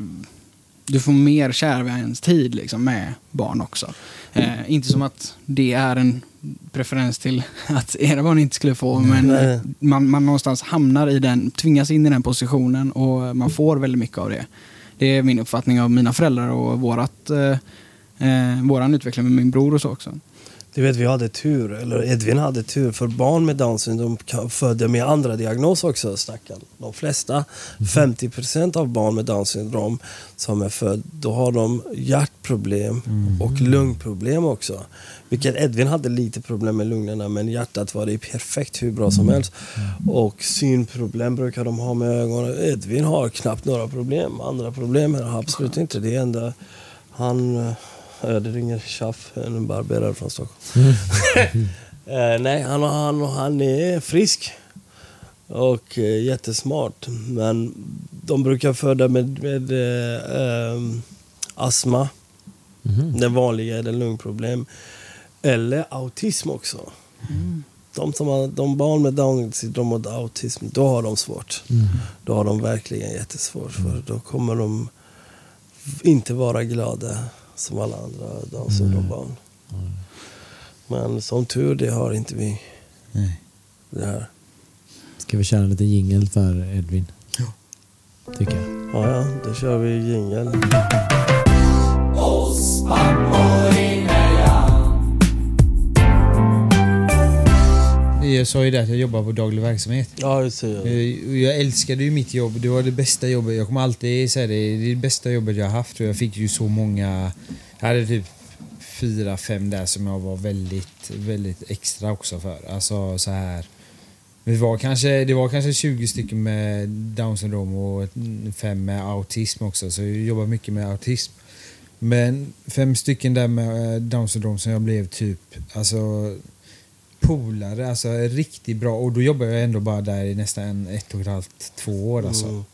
du får mer kärlekstid liksom med barn också. Eh, inte som att det är en preferens till att era barn inte skulle få, men Nej. man, man någonstans hamnar i den, tvingas in i den positionen och man får väldigt mycket av det. Det är min uppfattning av mina föräldrar och vårat, eh, eh, våran utveckling med min bror och så också. Du vet, vi hade tur, eller Edvin hade tur, för barn med Downs syndrom födda med andra diagnoser också, stackarn. De flesta, 50% av barn med Downs syndrom som är födda, då har de hjärtproblem och lungproblem också. Vilket Edvin hade lite problem med lungorna, men hjärtat var det perfekt hur bra som helst. Och synproblem brukar de ha med ögonen. Edvin har knappt några problem. Andra problem det absolut inte. Det enda han... Ja, det ringer Chaff, en barberare från Stockholm. eh, nej, han, han, han är frisk och eh, jättesmart. Men de brukar föda med, med ehm, astma. Den vanliga är det lungproblem. Eller autism också. De, som har, de barn med Down syndrom och autism, då har de svårt. Då har de verkligen jättesvårt. För då kommer de inte vara glada som alla andra Down syndrom-barn. Men som tur det har inte vi. Nej. Det här. Ska vi köra lite jingel för Edvin? Ja. Tycker jag. Ja, ja, då kör vi jingel. Jag sa ju det att jag jobbar på daglig verksamhet. Ja, det. Eh, och Jag älskade ju mitt jobb. Det var det bästa jobbet. Jag kommer alltid säga det. Det är det bästa jobbet jag har haft. Och jag fick ju så många... Jag hade typ fyra, fem där som jag var väldigt, väldigt extra också för. Alltså så här... Det var kanske, det var kanske 20 stycken med down syndrom och fem med autism också. Så jag jobbar mycket med autism. Men fem stycken där med eh, down syndrom som jag blev typ... Alltså polare, alltså riktigt bra. Och då jobbade jag ändå bara där i nästan ett och ett halvt, två år alltså. Mm.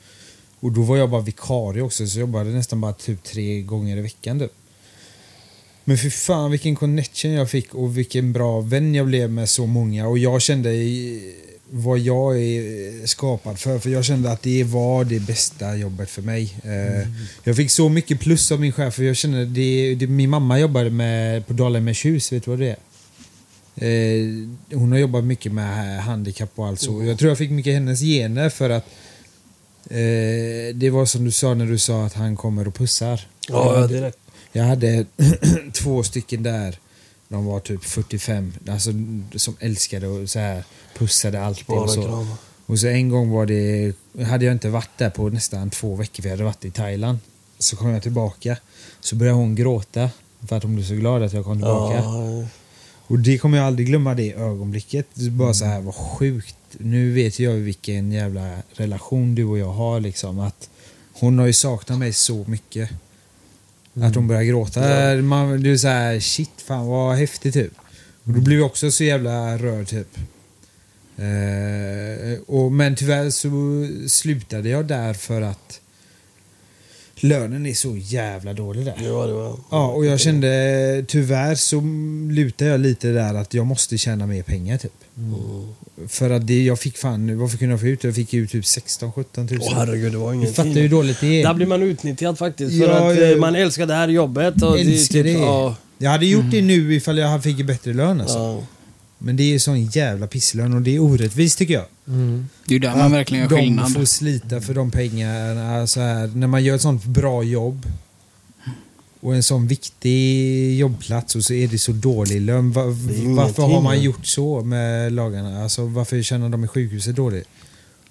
Och då var jag bara vikarie också, så jag jobbade nästan bara typ tre gånger i veckan typ. Men för fan vilken connection jag fick och vilken bra vän jag blev med så många. Och jag kände vad jag är skapad för. För jag kände att det var det bästa jobbet för mig. Eh, Jag fick så mycket plus av min chef. För jag kände det, det, min mamma jobbade med, på Dalhemers hus, vet du vad det är? Eh, hon har jobbat mycket med handikapp och allt så. Jag tror jag fick mycket hennes gener för att eh, det var som du sa när du sa att han kommer och pussar. Ja, direkt. Jag hade två stycken där. De var typ 45. Alltså, som älskade och så här pussade alltid. Bara Och så. och så en gång var det, hade jag inte varit där på nästan två veckor för jag hade varit i Thailand. Så kom jag tillbaka. Så började hon gråta för att hon blev så glad att jag kom tillbaka. Ja, Och det kommer jag aldrig glömma det ögonblicket. Det bara så här, vad sjukt. Nu vet jag vilken jävla relation du och jag har liksom. Att hon har ju saknat mig så mycket. Att hon börjar gråta. Man, det är så här, shit fan vad häftigt typ. Och då blev jag också så jävla rörd typ. Eh, och, men tyvärr så slutade jag där för att lönen är så jävla dålig där. var det. Var. Ja, och jag kände tyvärr så lutar jag lite där att jag måste tjäna mer pengar typ. Mm. För att det jag fick fan, varför kunde jag få ut? Jag fick ut typ 16-17 tusen. Åh herregud, det var du ingenting. fattar ju hur dåligt det är. Där blir man utnyttjad faktiskt. För Ja, att ja. eh, man älskar det här jobbet. Och Älskar det. är det. Ja, Jag hade gjort det nu ifall jag fick bättre lön alltså. ja. Men det är sån jävla pisslön och det är orättvist tycker jag. Det är ju där man verkligen gör de skillnad. får slita för de pengarna. Så här, när man gör ett sånt bra jobb och en sån viktig jobbplats och så är det så dålig lön. Va, Det är ju varför har man gjort så med lagarna? Alltså, varför tjänar de i sjukhuset dåligt?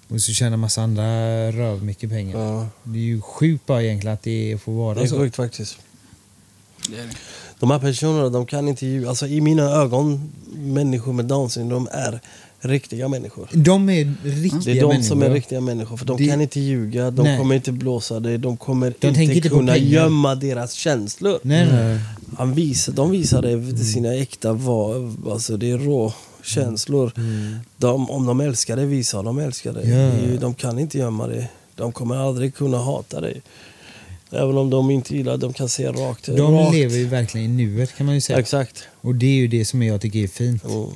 Och så tjänar massa andra röv mycket pengar. ja. Det är ju sjukt bara egentligen att det får vara Det är så. sjukt faktiskt. Det är det. De här personerna, de kan inte ljuga. Alltså i mina ögon, människor med down syndrom är riktiga människor. De är riktiga Det är de människor. som är riktiga människor, för de Det- kan inte ljuga, de Nej. kommer inte blåsa dig, de kommer tänker inte inte kunna gömma deras känslor. Nej, nej. Han visar, de visar det sina äkta, va- alltså det är rå känslor. De, om de älskar dig visar de älskar dig. Ju- De kan inte gömma dig. De kommer aldrig kunna hata dig. Även om de inte gillar de kan se rakt. De rakt. lever ju verkligen i nuet kan man ju säga. Exakt. Och det är ju det som jag tycker är fint. Mm.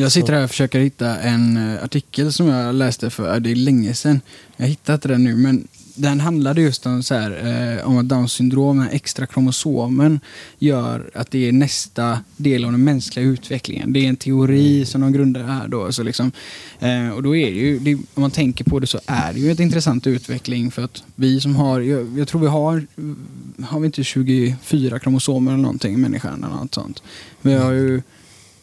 Jag sitter här och försöker hitta en eh, artikel som jag läste för, det är länge sedan. Jag hittar inte den nu, men den handlade just om, så här, eh, om att Downs syndrom, den extra kromosomen, gör att det är nästa del av den mänskliga utvecklingen. Det är en teori som de grundar här då. Så liksom, eh, och då är det ju, det, om man tänker på det så är det ju ett intressant utveckling för att vi som har, jag, jag tror vi har, har vi inte 24 kromosomer eller någonting, människan eller något sånt. Vi har ju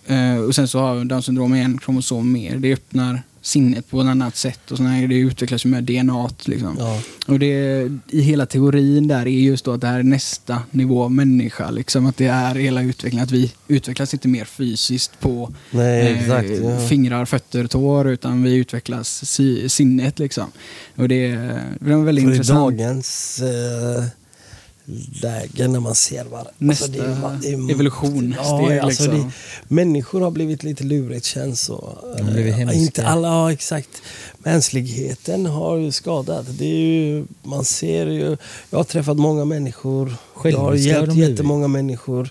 Eh, och sen så har Downs syndrom en kromosom mer. Det öppnar sinnet på ett annat sätt och här, det utvecklas ju med DNA. Liksom. Ja. Och det, i hela teorin där är just då att det här är nästa nivå av människa. Liksom, att det är hela utvecklingen. Att vi utvecklas inte mer fysiskt på Nej, eh, exakt. Ja. fingrar, fötter, tår utan vi utvecklas si, sinnet. Liksom. Och det, det var väldigt För intressant. dagens eh, läge när man ser vad... Nästa evolutionssteg, alltså liksom. det, Människor har blivit lite lurigt känns så. Hemska. Inte alla, ja, exakt. Mänskligheten har ju skadat. Det är ju, man ser ju... Jag har träffat många människor. Jag har Själviska hjälpt jättemånga människor.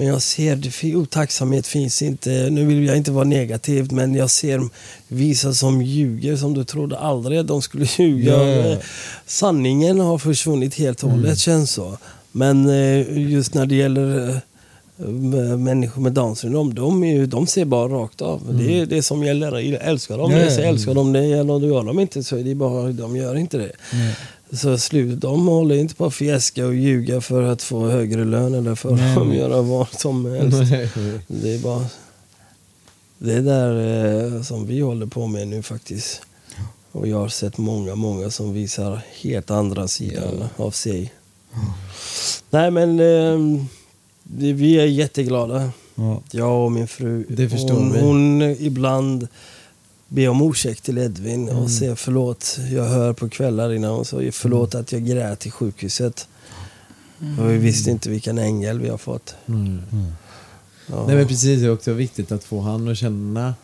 Men jag ser, det otacksamhet finns inte. Nu vill jag inte vara negativ, men jag ser vissa som ljuger som du trodde aldrig att de skulle ljuga. Ja. Sanningen har försvunnit helt och hållet, Mm. känns så. Men eh, just när det gäller eh, människor med Downs syndrom, de, är ju, de ser bara rakt av. Det är det som gäller. Älskar Mm. Ja, jag ja. säger älskar dem. Det gör de inte så är det bara, de gör inte det. Nej. Så slut, de håller inte på att fjäska och ljuga för att få högre lön eller för att göra vad som helst. Det är bara... Det är där eh, som vi håller på med nu faktiskt. Och jag har sett många, många som visar helt andra sidan av sig. Nej men eh, vi är jätteglada. Ja. Jag och min fru. Det förstår hon, vi. hon ibland ber om ursäkt till Edvin Mm. och säger förlåt. Jag hör på kvällar innan hon säger förlåt att jag grät i sjukhuset. För vi visste inte vilken ängel vi har fått. Mm. Ja. Nej men precis, det är också viktigt att få han att känna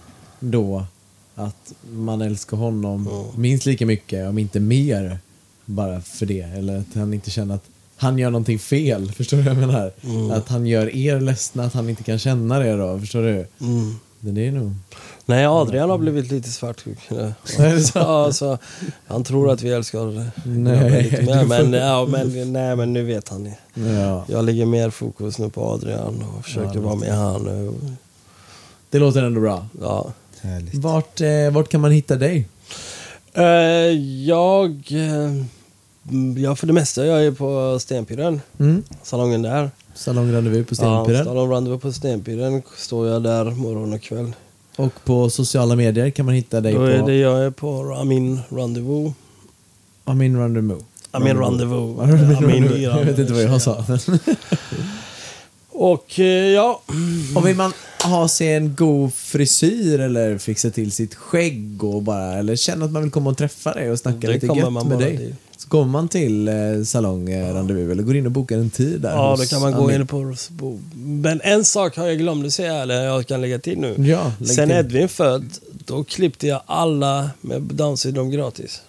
då att man älskar honom Mm. minst lika mycket, om inte mer, bara för det. Eller att han inte känner att han gör någonting fel. Förstår du vad jag menar? Mm. Att han gör er ledsna, att han inte kan känna det då. Förstår du? Mm. Men det är nog... Nej, Adrian har blivit lite svartsjuk. Ja. Ja, alltså, han tror att vi älskar. Nej, lite mer, men, ja, men, nej, men nu vet han. Ja. Jag lägger mer fokus nu på Adrian och försöker Ja, vara med han nu. Det låter ändå bra. Ja. Härligt. Vart, eh, vart kan man hitta dig? Eh, jag... eh, Ja, för det mesta. Jag är på Stenpiren. Mm? Salongen där. Salongrandevue på Ja, Stenpiren. Salong Rendezvous på Stenpiren står jag där morgon och kväll. Och på sociala medier kan man hitta dig Då på är det jag är på Amin Rendezvous. Amin Rendezvous. Amin Rendezvous. Amin Amin. Jag vet inte vad jag sa. Och eh, ja, Och vill man ha sig en god frisyr eller fixa till sitt skägg och bara, eller känna att man vill komma och träffa dig och snacka Det lite gött med dig. till. Så kommer man till eh, salong eh, Rendezvous eller går in och bokar en tid där ja då kan man gå Amin. in på... Men en sak har jag glömt att säga, eller jag kan lägga till nu. Ja, Sen till. Edvin född, då klippte jag alla med Downs syndrom gratis.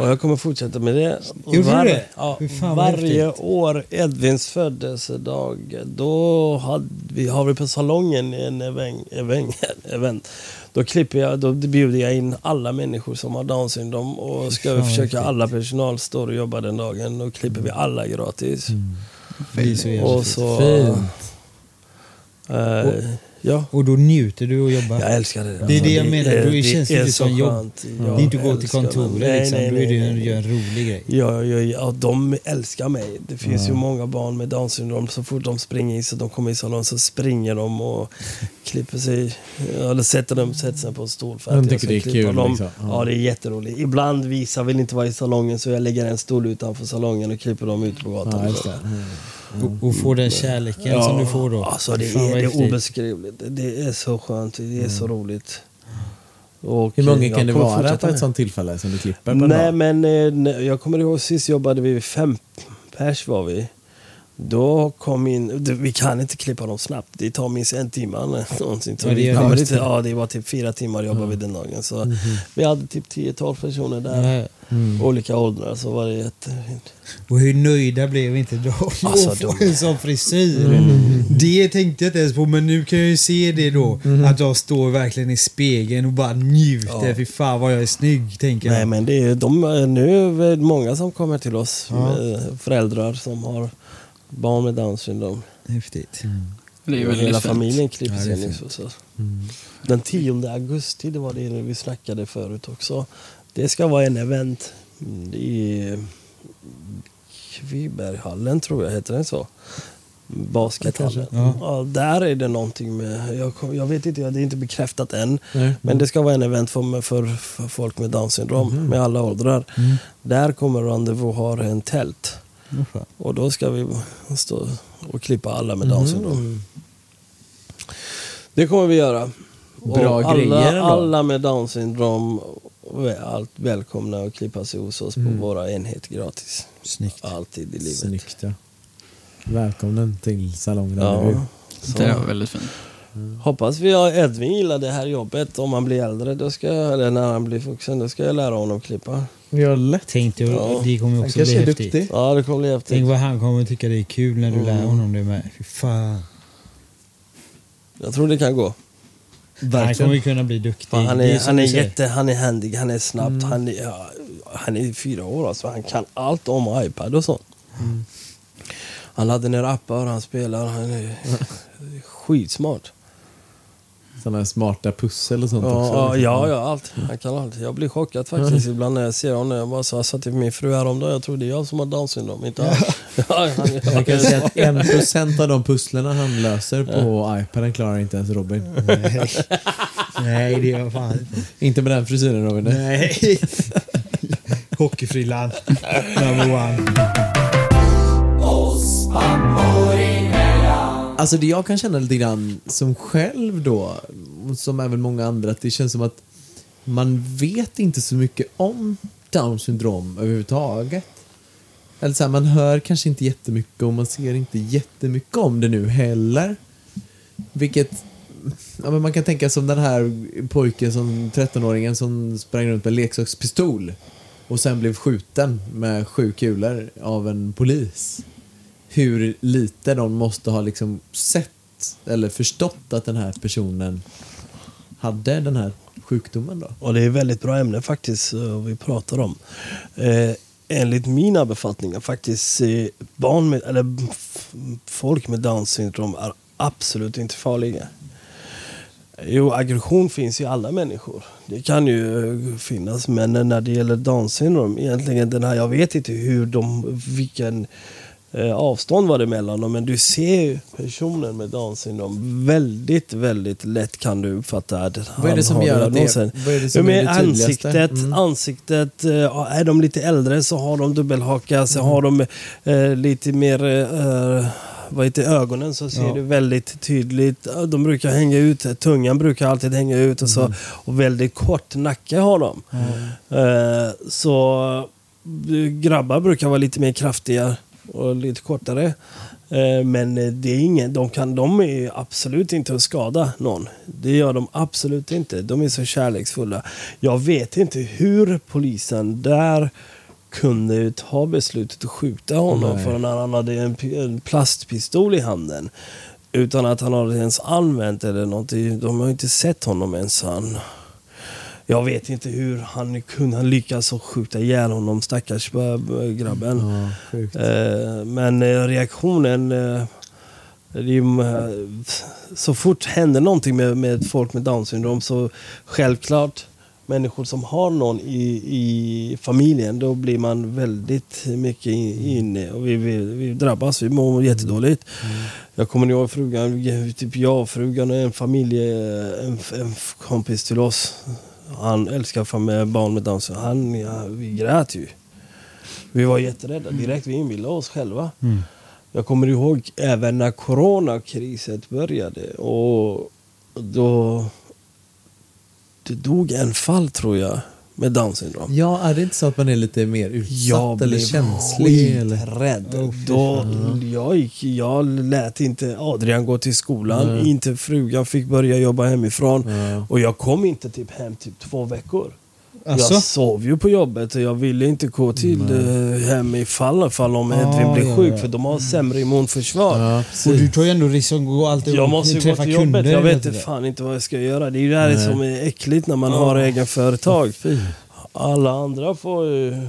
Och jag kommer fortsätta med det. Gjorde du det? Ja, varje år Edvins födelsedag, då hade vi, har vi på salongen en event, event, event. Då klipper jag, då bjuder jag in alla människor som har Downs syndrom och ska Fan, försöka alla personal står och jobbar den dagen. Då klipper vi alla gratis. Så jävla Och fint. så... Fint. eh, ja. Och då njuter du och jobbar. Jag älskar det. Det är det jag menar, är- då känns det inte så som jobb. skönt. det är inte att gå till det. kontoret Nej, liksom. nej, då är det nej, en, nej. gör en rolig grej. Ja, ja, ja, de älskar mig. Det finns ju många barn med Downs syndrom. Så fort de springer in så de kommer i salongen så springer de och klipper sig. Eller sätter, dem, sätter sig på en stol för De att jag tycker det är kul, dem. liksom. Ja. Ja, det är jätteroligt. Ibland vissa vill inte vara i salongen så jag lägger en stol utanför salongen och klipper dem ute på gatan. Ja, det. Och, och få den kärleken som du får då. Alltså det Fan, är, det är obeskrivligt. Det- är så skönt. Det är så roligt. Och Hur många jag kan det vara på ett sånt tillfälle som du klipper på Nej men eh, nej, jag kommer ihåg sist jobbade vi fem pers var vi. Då kom in, det- vi kan inte klippa dem snabbt. Det tar minst en timme någonting. Ja, det kommer det. ja, det var typ fyra timmar jobbade vi den dagen. Så Mhm. Vi hade typ 10-12 personer där. Ja. Olika åldrar så var det jättefint. Och hur nöjda blev inte de Alltså, att få en sån frisyr? Det tänkte jag inte ens på, men nu kan jag ju se det då. Att jag står verkligen i spegeln och bara njuter. Ja. Fy fan vad jag är snygg, tänker Nej jag. men det är, de, är- nu är det många som kommer till oss. Ja. Med föräldrar som har barn med down syndrom. Häftigt. Det är väldigt hela fint. familjen klipps Ja, in. fint. Så, så. Den 10 augusti, det var det vi snackade förut också. Det ska vara en event mm, i Kviberghallen tror jag, heter den så? Baskethallen. Ja. Ja. där är det någonting med, jag, jag vet inte, det är inte bekräftat än. Nej. Men det ska vara en event för, för, för folk med down syndrom, med alla åldrar. Där kommer Rendezvous ha en tält. Och då ska vi stå och klippa alla med down syndrom. Det kommer vi göra. Bra och alla, grejer ändå. alla med down syndrom är allt välkomna att klippa sig hos oss på våra enheter gratis. Snyggt. Alltid i livet. Snyggt ja. Välkommen till salongen. Ja. Det var väldigt fint. Hoppas vi har Edvin gillar det här jobbet. Om han blir äldre, då ska jag, eller när han blir vuxen, då ska jag lära honom klippa. Ja, lätt. Tänk dig, Ja. det kommer också bli är häftigt. duktig. Ja, det kommer bli häftigt. Tänk vad han kommer tycka det är kul när du Mm. lär honom det med. Fy fan. Jag tror det kan gå. Han kommer ju kunna bli duktig. Fan, han är, som han är jätte, han är handig, han är snabb, han, är, ja, han är fyra år alltså. Han kan allt om iPad och sånt. Han laddar ner appar, han spelar, han är skitsmart. Sådana här smarta pussel och sånt Ja, också. ja, ja, ja, allt. Han kan allt. Jag blir chockad faktiskt ibland när jag ser honom. Jag bara så, jag sa till min fru häromdagen, jag tror det är jag som har down syndrom, inte han. Ja, Jag kan säga att en procent av de pusslerna han löser på iPaden klarar inte ens Robin. Nej, det gör fan inte. Inte med den frisyren Robin. Nej. Hockeyfrillan. Number one. Alltså det jag kan känna lite grann som själv då, som även många andra, att det känns som att man vet inte så mycket om down syndrom överhuvudtaget. Eller så här, man hör kanske inte jättemycket och man ser inte jättemycket om det nu heller. Vilket, ja, men man kan tänka som den här pojken, som 13-åringen som sprang runt med leksakspistol och sen blev skjuten med sju kulor av en polis hur lite de måste ha liksom sett eller förstått att den här personen hade den här sjukdomen då. Och det är ett väldigt bra ämne faktiskt eh, vi pratar om. Eh, enligt mina befattningar faktiskt eh, barn med, eller folk med Downs syndrom är absolut inte farliga. Jo, aggression finns i alla människor. Det kan ju eh, finnas, men när det gäller Downs syndrom, egentligen den här, jag vet inte hur de, vilken eh, avstånd var det mellan dem, men du ser ju personen med down syndrom väldigt, väldigt lätt kan du uppfatta att Vad är det han som har gör att det- vad är det som Ja, är det ansiktet, Mm. ansiktet, eh, är de lite äldre så har de dubbelhaka, så har de eh, lite mer eh, vad heter ögonen så ser Ja. du väldigt tydligt. De brukar hänga ut, tungan brukar alltid hänga ut och, så, Mm. och väldigt kort nacke har de. Eh, så grabbar brukar vara lite mer kraftiga och lite kortare. Eh, Men det är ingen, de, kan, de är absolut inte att skada någon. Det gör de absolut inte. De är så kärleksfulla. Jag vet inte hur polisen där kunde ta beslutet att skjuta honom Nej. för när han hade en, en plastpistol i handen. Utan att han hade ens använt eller någonting. De har inte sett honom ens. Han, jag vet inte hur han kunde lyckas skjuta ihjäl honom, stackars äh, grabben. Ja. Eh, Men eh, reaktionen... eh, är eh, så fort händer någonting med, med folk med down syndrom så självklart människor som har någon i, i familjen då blir man väldigt mycket in- inne och vi, vi, vi drabbas, vi mår jättedåligt. Jag kommer ihåg frugan, typ jag och frugan och en familj, en, en kompis till oss. Han älskar med barn med down syndrom. Han, ja, vi grät ju. Vi var jätterädda direkt, vi inbillade oss själva. jag kommer ihåg även när coronakriset började och då det dog en fall tror jag med down syndrom. Ja, är det inte så att man är lite mer Jag utsatt eller blev känslig? Eller? skiträdd. Då, jag, gick, jag lät inte Adrian gå till skolan, Nej. inte frugan fick börja jobba hemifrån. Ja. Och jag kom inte typ hem typ två veckor. Alltså? Jag sov ju på jobbet och jag ville inte gå till eh, hem ifall, ifall om Edvin Ah, blir ja, sjuk ja. för de har sämre immunförsvar. Ja, Och du tar ju ändå risk att gå alltid Jag måste ju gå träffa till jobbet, jag vet inte fan inte vad jag ska göra. Det är ju det här Nej. som är äckligt när man har egen företag. Fy. Alla andra får ju...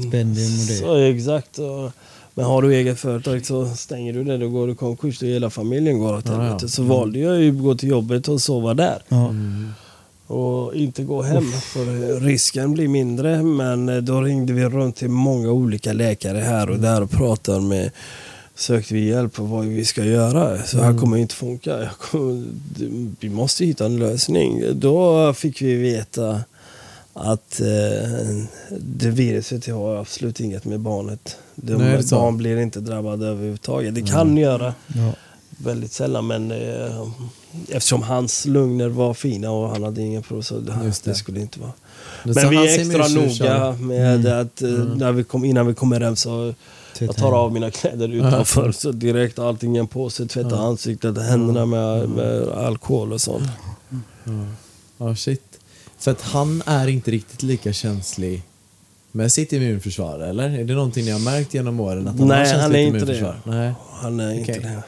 Stipendium och det. Så, exakt. Och, men har du eget företag så stänger du det, då går du konkurs och hela familjen går åt helvete. Så valde jag ju att gå till jobbet och sova där. Ja. Och inte gå hem för risken blir mindre. Men eh, då ringde vi runt till många olika läkare här och där och pratade med Sökte vi hjälp på vad vi ska göra. Så här kommer det inte funka. Kommer, vi måste hitta en lösning. Då fick vi veta att eh, det viruset har absolut inget med barnet. De, Nej, barn blir inte drabbade överhuvudtaget. Det kan göra Ja. Väldigt sällan men eh, eftersom hans lugner var fina och han hade ingen problem så det, det. det. skulle inte vara. Men Men vi är extra noga med Mm. att eh, när vi kom, innan vi kommer hem så jag tar av mina kläder utanför så direkt allting i en påse, tvätta Ja. ansiktet, händerna med, med alkohol och sånt. Ja, shit. För att han är inte riktigt lika känslig med sitt immunförsvar, eller? Är det någonting ni har märkt genom åren? Att han Nej, har han är inte immunförsvar? Nej. Han är inte Okej. det.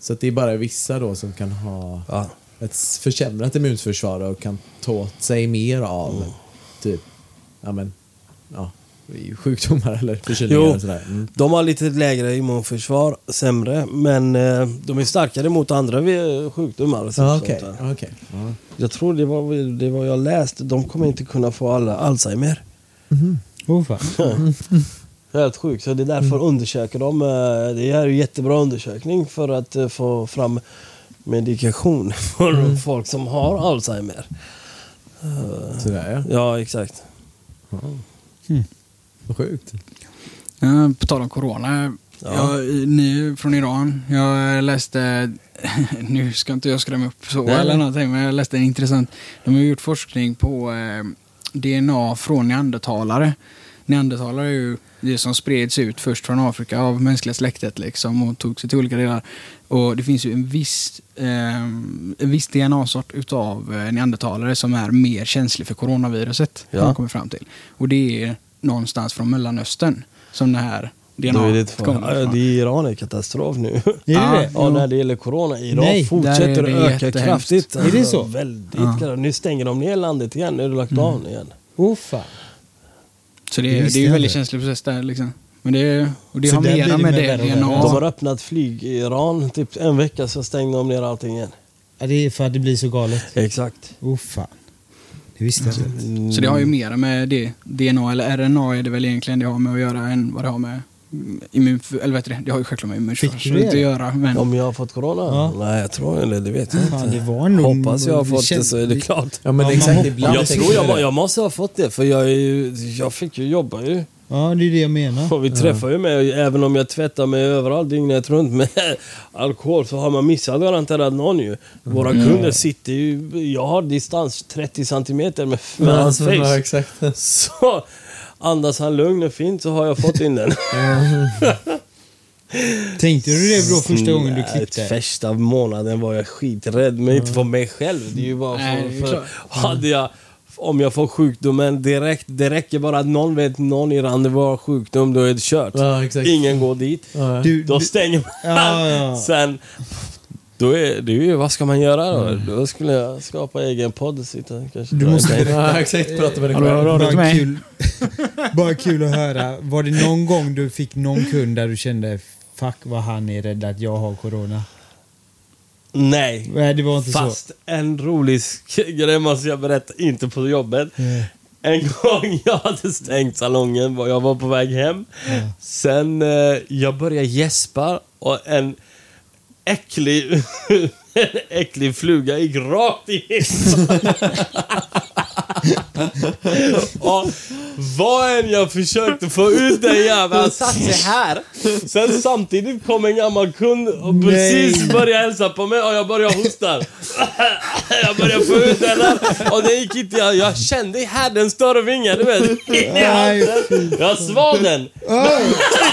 Så att det är bara vissa då som kan ha Ja. ett försämrat immunförsvar och kan ta åt sig mer av Mm. typ, ja men, ja, sjukdomar eller förkylningar Jo. och sådär. Mm. De har lite lägre immunförsvar, sämre, men eh, de är starkare mot andra sjukdomar. och Ja, sånt okej. där. okej. Ja. Jag tror det var det var jag läste, de kommer inte kunna få alla Alzheimer. Oh, fan. Helt sjukt, så det är därför undersöker de. eh, Det här är ju jättebra undersökning för att eh, få fram medikation för folk som har Alzheimer. Sådär ja. Ja, exakt. Vad sjukt. Ja, på tal om corona. Ja. Jag, ni är från Iran. Jag läste, nu ska inte jag skrämma upp så Nej. eller någonting, men jag läste en intressant. De har gjort forskning på eh, DNA från neandertalare. Neandertalare är ju det som spreds ut först från Afrika av mänskliga släktet liksom och tog sig till olika delar. Och det finns ju en viss, eh, en viss DNA-sort utav eh, neandertalare som är mer känslig för coronaviruset. Ja. Har man kommit fram till. Och det är någonstans från Mellanöstern som det här DNA Då är det, kommer ifrån. det är Iran är katastrof nu. Är det Ja. det? Ja, när det gäller corona. Iran Nej, fortsätter det öka kraftigt. Är det så? Väldigt Ja. Nu stänger de ner landet igen. Nu är det lockdown igen. Oh, fan. Så det, Det är- ju en väldigt känslig process där liksom. Men det, och det Så har mera det med det. DNA. De har öppnat flyg i Iran. Typ en vecka så stängde de ner allting igen. Ja, det är för att det blir så galet. Exakt. Oh, fan. Det visste jag inte. Så det har ju mera med det, DNA eller RNA är det väl egentligen det har med att göra än vad det har med mm, immun... Eller vet du det? Det har ju självklart med immunförsvaret att göra. Men Om jag har fått corona? Ja. Nej, jag tror eller det vet jag inte. det var nog... Hoppas jag har fått det så är det klart. Ja men Ja, man exakt, ibland Jag tror jag, jag måste ha fått det för jag, är ju, jag fick ju jobba ju. Ja, det är det jag menar. Och vi träffar ju med, även om jag tvättar mig överallt dygnet runt med alkohol så har man missat garanterat någon ju. Våra kunder sitter ju, jag har distans 30 centimeter med, med Ja, hans face. Ja, exakt. Så andas han lugn och fint så har jag fått in den. Tänkte du det då första gången du Nej, klippte? Första månaden var jag skiträdd, men inte för mig själv. Det är ju bara Nej, för, för hade jag, om jag får sjukdomen direkt, det räcker bara att någon vet någon i landet har sjukdom, då är det kört. Ja, exakt. Ingen går dit. Ja. Du, Då stänger man. Ja, ja. Sen, då är det ju, vad ska man göra då? Då skulle jag skapa egen podd och sitta kanske Du dra måste ett- Ja, exakt. Prata med dig Hallå, själv. hallå, till bara, mig. kul, bara kul att höra. Var det någon gång du fick någon kund där du kände Fuck vad han är rädd att jag har corona? Nej. Nej, det var inte Fast en rolig sk- grej måste jag berätta, inte på jobbet. så. Eh, En gång jag hade stängt salongen, var- jag var på väg hem. Sen eh, jag började gäspa och en äcklig, en äcklig fluga gick rakt i hissen. och vad än jag försökte få ut den jäveln, han satt sig här. Sen samtidigt kom en gammal kund och precis började hälsa på mig och jag började hosta. Jag började få ut den här och det gick inte, jag, jag kände här den större vingen, du vet. Jag sval den.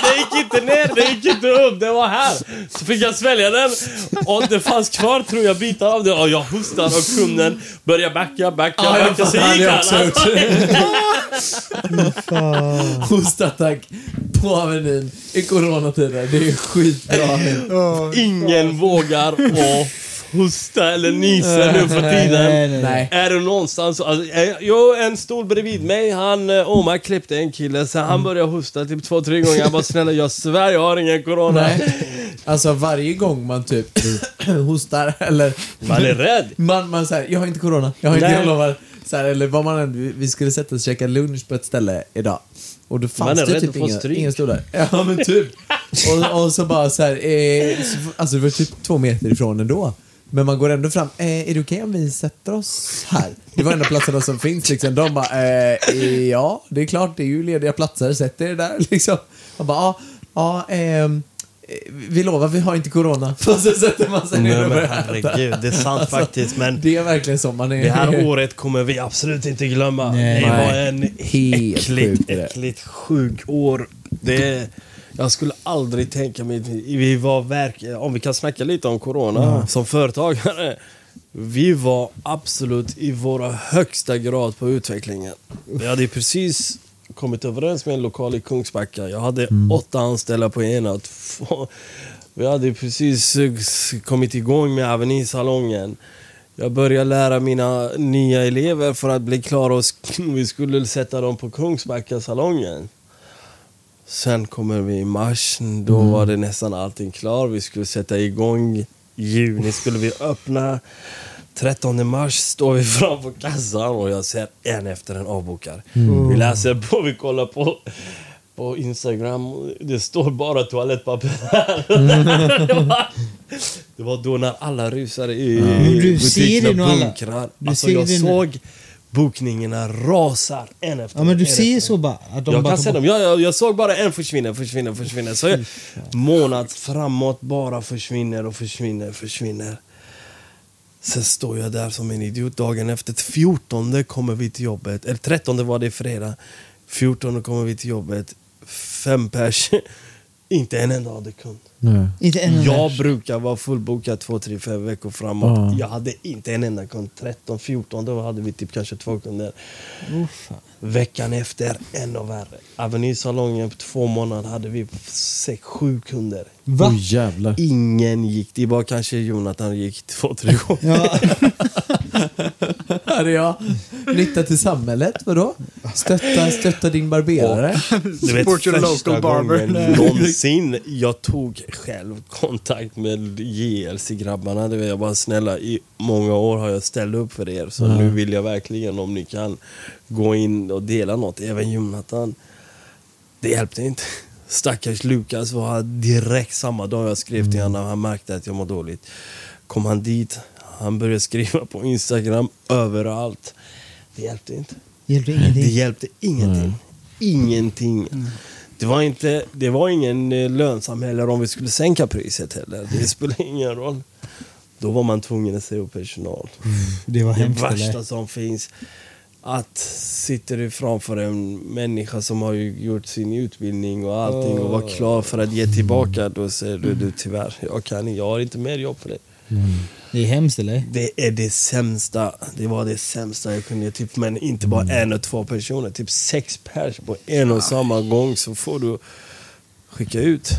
Det gick inte ner, det gick inte upp, det var här. Så fick jag svälja den och det fanns kvar tror jag bitar av det och jag hostade och kunden började backa, backa, backa. Så gick han. Gjort. Hostattack på Avenyn i coronatider. Det är skitbra. Ingen vågar att hosta eller nysa nu för tiden. Nej. Är du någonstans... Alltså, jo, en stol bredvid mig, han, eh, Omar klippte en kille, så han började hosta typ två, tre gånger. Jag bara snälla, jag svär jag har ingen corona. Nej. Alltså varje gång man typ hostar eller Man är rädd. man, man säger jag har inte corona, jag har inte, Nej. jag lovar. Så här, eller vad man än, vi- skulle sätta oss och käka lunch på ett ställe idag. Och då fanns det typ inga, inga stolar. Ja men typ. och, och så bara så här, eh, så, alltså det var typ två meter ifrån ändå. Men man går ändå fram, eh, är det okej om vi sätter oss här? Det var enda platserna som finns liksom. De bara, eh, ja det är klart det är ju lediga platser, sätt er där liksom. Man bara, ja, ja, ehm, eh, vi lovar vi har inte corona. Och så sätter man sig ner och börjar herregud, det är sant Alltså, faktiskt. Men Det är verkligen så man är. det här året kommer vi absolut inte glömma. Nej. Det var en Helt äckligt, äckligt sjuk år. Det, jag skulle aldrig tänka mig... Vi var verk, om vi kan snacka lite om corona som företagare. Vi var absolut i våra högsta grad på utvecklingen. Vi hade precis kommit överens med en lokal i Kungsbacka. Jag hade åtta anställda på ena. Vi hade precis kommit igång med Avenysalongen. Jag började lära mina nya elever för att bli klara och vi skulle sätta dem på Kungsbackasalongen. Sen kommer vi i mars, då var det nästan allting klart. Vi skulle sätta igång. Juni skulle vi öppna. 13 mars står vi framför kassan och jag ser en efter en avbokar. Vi läser på, vi kollar på, på Instagram. Det står bara toalettpapper här. det, var, det var då när alla rusade i ser butikerna bunkrar. du Alltså ser jag såg bokningarna rasar en efter Ja men du en ser så bara att de jag bara kan se dem. Jag, jag, jag såg bara en försvinna, försvinna, försvinna. Så jag, månad framåt bara försvinner och försvinner, försvinner. Sen står jag där som en idiot dagen efter. 14 kommer vi till jobbet. Eller 13 var det fredag. 14 kommer vi till jobbet. Fem pers. Inte en enda hade kund. Inte en. Jag brukar vara fullbokad två, tre, fem veckor framåt. Ja. Jag hade inte en enda kund. 13, 14, då hade vi typ kanske två kunder. Oh, fan. Veckan efter, ännu värre. Avenysalongen på två månader hade vi sex, sju kunder. Va? Jävlar. Ingen gick. Det var kanske Jonathan gick två, tre gånger. Ja. Här är jag. Nytta till samhället, vadå? Stötta, stötta din barberare. Du vet, Support your local barber. någonsin jag tog själv kontakt med JLC-grabbarna. Det var jag bara snälla, i många år har jag ställt upp för er. Så nu vill jag verkligen om ni kan gå in och dela något. Även Jonathan. Det hjälpte inte. Stackars Lukas var direkt samma dag jag skrev till honom. Han märkte att jag mår dåligt. Kom han dit. Han började skriva på Instagram överallt. Det hjälpte inte. Hjälpte Det ingenting. hjälpte ingenting. Ingenting. Det var, inte, det var ingen eh, lönsam heller om vi skulle sänka priset heller. Det spelar ingen roll. Då var man tvungen att säga upp personal. Det var Det hemskt värsta eller? som finns. Att sitter du framför en människa som har gjort sin utbildning och allting och var klar för att ge tillbaka. Då säger du, du tyvärr, jag kan jag har inte mer jobb för dig. Det är hemskt eller? Det är det sämsta. Det var det sämsta jag kunde. Typ, men inte bara en och två personer. Typ sex pers på en och samma gång så får du skicka ut.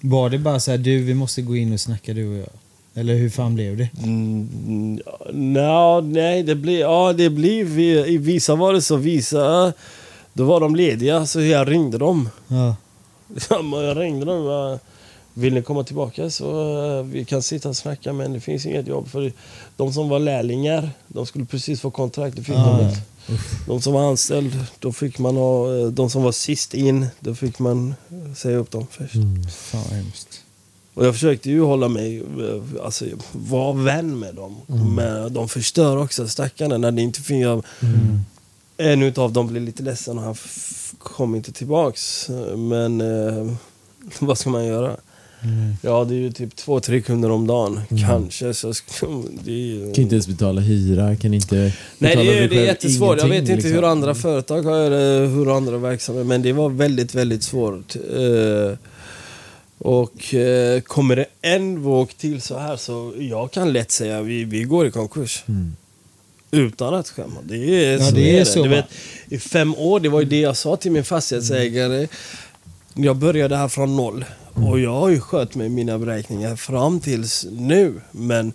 Var det bara så här, du vi måste gå in och snacka du och jag? Eller hur fan blev det? Mm, no, nej, det blir, ja, det blir, vi- i vissa var det så, vissa, då var de lediga så jag ringde dem. Ja. Jag ringde dem. Vill ni komma tillbaka så eh, vi kan sitta och snacka men det finns inget jobb. För de som var lärlingar, de skulle precis få kontrakt. Det fick Ah, de inte. De som var anställd, då fick man ha, eh, de som var sist in, då fick man eh, säga upp dem först. Fan vad hemskt. Och jag försökte ju hålla mig, alltså vara vän med dem. Men de förstör också stackarna när det inte finns... Jag, en utav dem blev lite ledsen och han f- kom inte tillbaks. Men eh, vad ska man göra? Ja, det är ju typ två, tre kunder om dagen. Kanske. Så det ju... Kan inte ens betala hyra, kan inte Nej, det är, det är jättesvårt. Jag vet inte liksom. hur andra företag har eller hur andra verksamheter, men det var väldigt, väldigt svårt. Eh, och eh, kommer det en våg till så här så jag kan lätt säga vi, vi går i konkurs. Mm. Utan att skämma. Det är, Ja, så det är är så, Du vet, I fem år, det var ju det jag sa till min fastighetsägare. Jag började här från noll. Och jag har ju skött med mina beräkningar fram tills nu. Men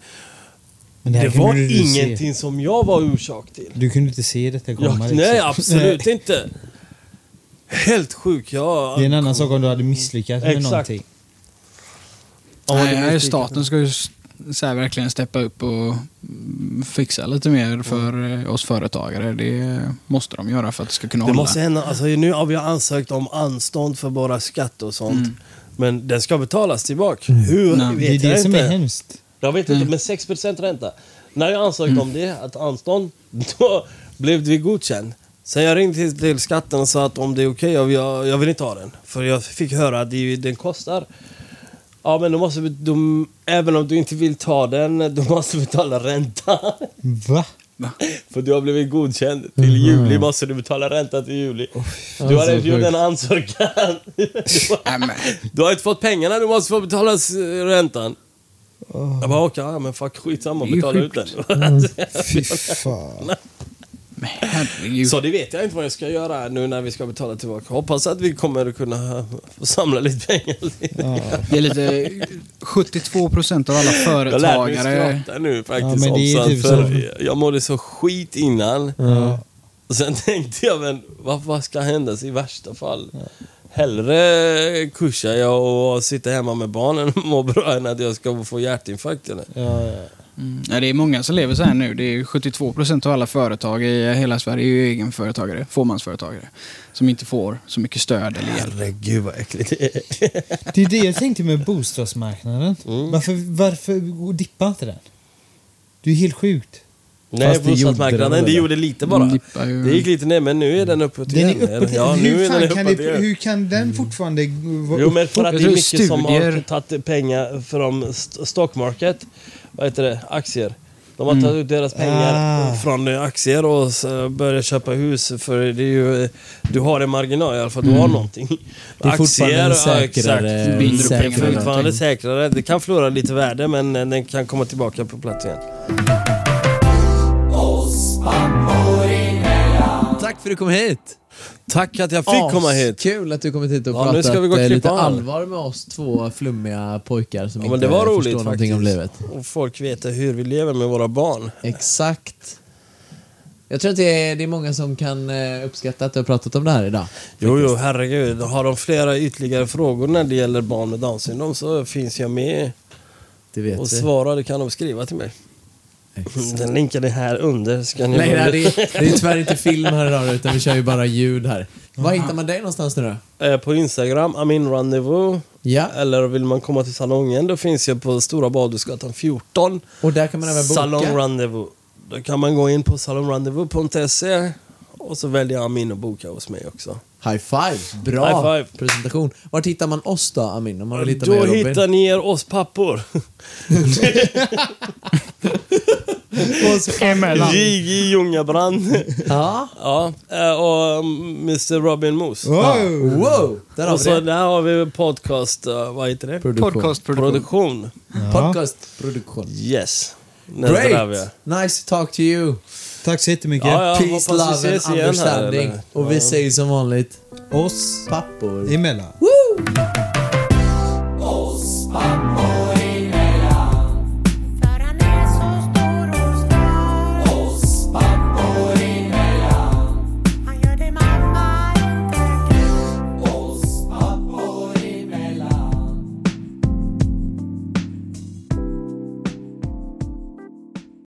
Men det kunde var du se. ingenting som jag var orsak till. Du kunde inte se detta komma? Ja, liksom. nej, absolut inte. Helt sjuk. Jag... Det är en annan sak om du hade misslyckats med Exakt. någonting. Ja, det Nej, staten ska ju så här, verkligen steppa upp och mm, fixa lite mer för eh, oss företagare. Det måste de göra för att det ska kunna Det hålla. måste hända. Alltså, nu har vi ansökt om anstånd för bara skatt och sånt. Mm. Men den ska betalas tillbaka. Hur Nej, vet Det är det jag som inte. är hemskt. Jag vet inte, Mm. men 6% ränta. När jag ansökte om det, att anstånd, då blev vi godkänd. Sen jag ringde till, till skatten och sa att om det är okej, jag, jag, jag vill inte ha den. För jag fick höra att det, den kostar. Ja, men då måste vi, de, även om du inte vill ta den, du måste betala ränta. Va? För du har blivit godkänd. Till juli måste du betala ränta till juli. Du har inte gjort en ansökan. Du har, du inte fått pengarna, du måste få betala räntan. Jag bara, okej, men fuck skitsamma, betala ut den. Fy fan. Så det vet jag inte vad jag ska göra nu när vi ska betala tillbaka. Hoppas att vi kommer kunna få samla lite pengar. Ja. Det är lite 72 procent av alla Jag lär mig företagare. skratta nu Ja, faktiskt. men det är typ sånt, för Jag mådde så skit innan. Ja. Och sen tänkte jag, men vad, vad ska hända i värsta fall? Hellre kursar jag och sitter hemma med barnen och mår bra än att jag ska få hjärtinfarkt. Eller? Ja, ja. Mm. Ja, det är många som lever så här nu. Det är 72 procent av alla företag i hela Sverige är ju egenföretagare, fåmansföretagare. Som inte får så mycket stöd eller hjälp. Herregud vad äckligt det är. Det är det jag tänkte med bostadsmarknaden. Mm. Varför, varför dippar inte den? Det är helt sjukt. Nej, det bostadsmarknaden, den det väl? gjorde lite bara. Den ju- Det gick lite ner, men nu är den uppåt Den igen. är uppåt. Ja, nu hur, är fan den kan uppåt det, hur kan den fortfarande vara Jo, men för att det är mycket tror som har studier- tagit pengar från st- stockmarket. Vad heter det? Aktier. De har Mm. tagit ut deras pengar Ah. från eh, aktier och så börjat köpa hus. För det är ju, eh, du har en marginal i alla fall, du har någonting. Mm. Det är ja, säkrare... exakt. Binder säkrare. fortfarande säkrare. Det kan förlora lite värde men eh, den kan komma tillbaka på plats igen. Tack för att du kom hit! Tack att jag fick komma hit. Kul att du kommit hit och Ja, nu pratat ska vi gå och lite av. allvar med oss två flummiga pojkar som Ja, inte det var förstår roligt någonting om faktiskt. livet. Och folk vet hur vi lever med våra barn. Exakt. Jag tror att det är, det är många som kan eh, uppskatta att du har pratat om det här idag. Jo, jo, herregud. Har de flera ytterligare frågor när det gäller barn med Downs syndrom så finns jag med Det vet och vi. svarar. Det kan de skriva till mig. Den länken är här under. Ska ni Nej, det, är, det är tyvärr inte film här idag utan vi kör ju bara ljud här. Var hittar man dig någonstans nu då? Eh, På Instagram, Amin Rendezvous. Ja, Eller vill man komma till salongen, då finns jag på Stora Badhusgatan 14. och där kan man även boka. Salon Rendezvous. Då kan man gå in på salonrendezvous.se och så väljer Amin att boka hos mig också. High five! Bra High five. presentation. Vart hittar man oss då, Amin? Om man vill hitta mig Då och Robin? hittar ni er oss pappor. Emellan. J.J. Ljungabrand. Ja. Ja, eh, och mm, Mr Robin Moose. Wow! Wow! Där har Och vi så det. där har vi podcast, eh, vad heter det? Produktion. Podcastproduktion. Produktion. Podcastproduktion. Yes. Nästa där vi är. Great! Nice to talk to you. Tack så jättemycket. Ja, ja, Peace, love and understanding. Här, och vi ja. säger som vanligt, oss pappor emellan. Woo! Oss pappor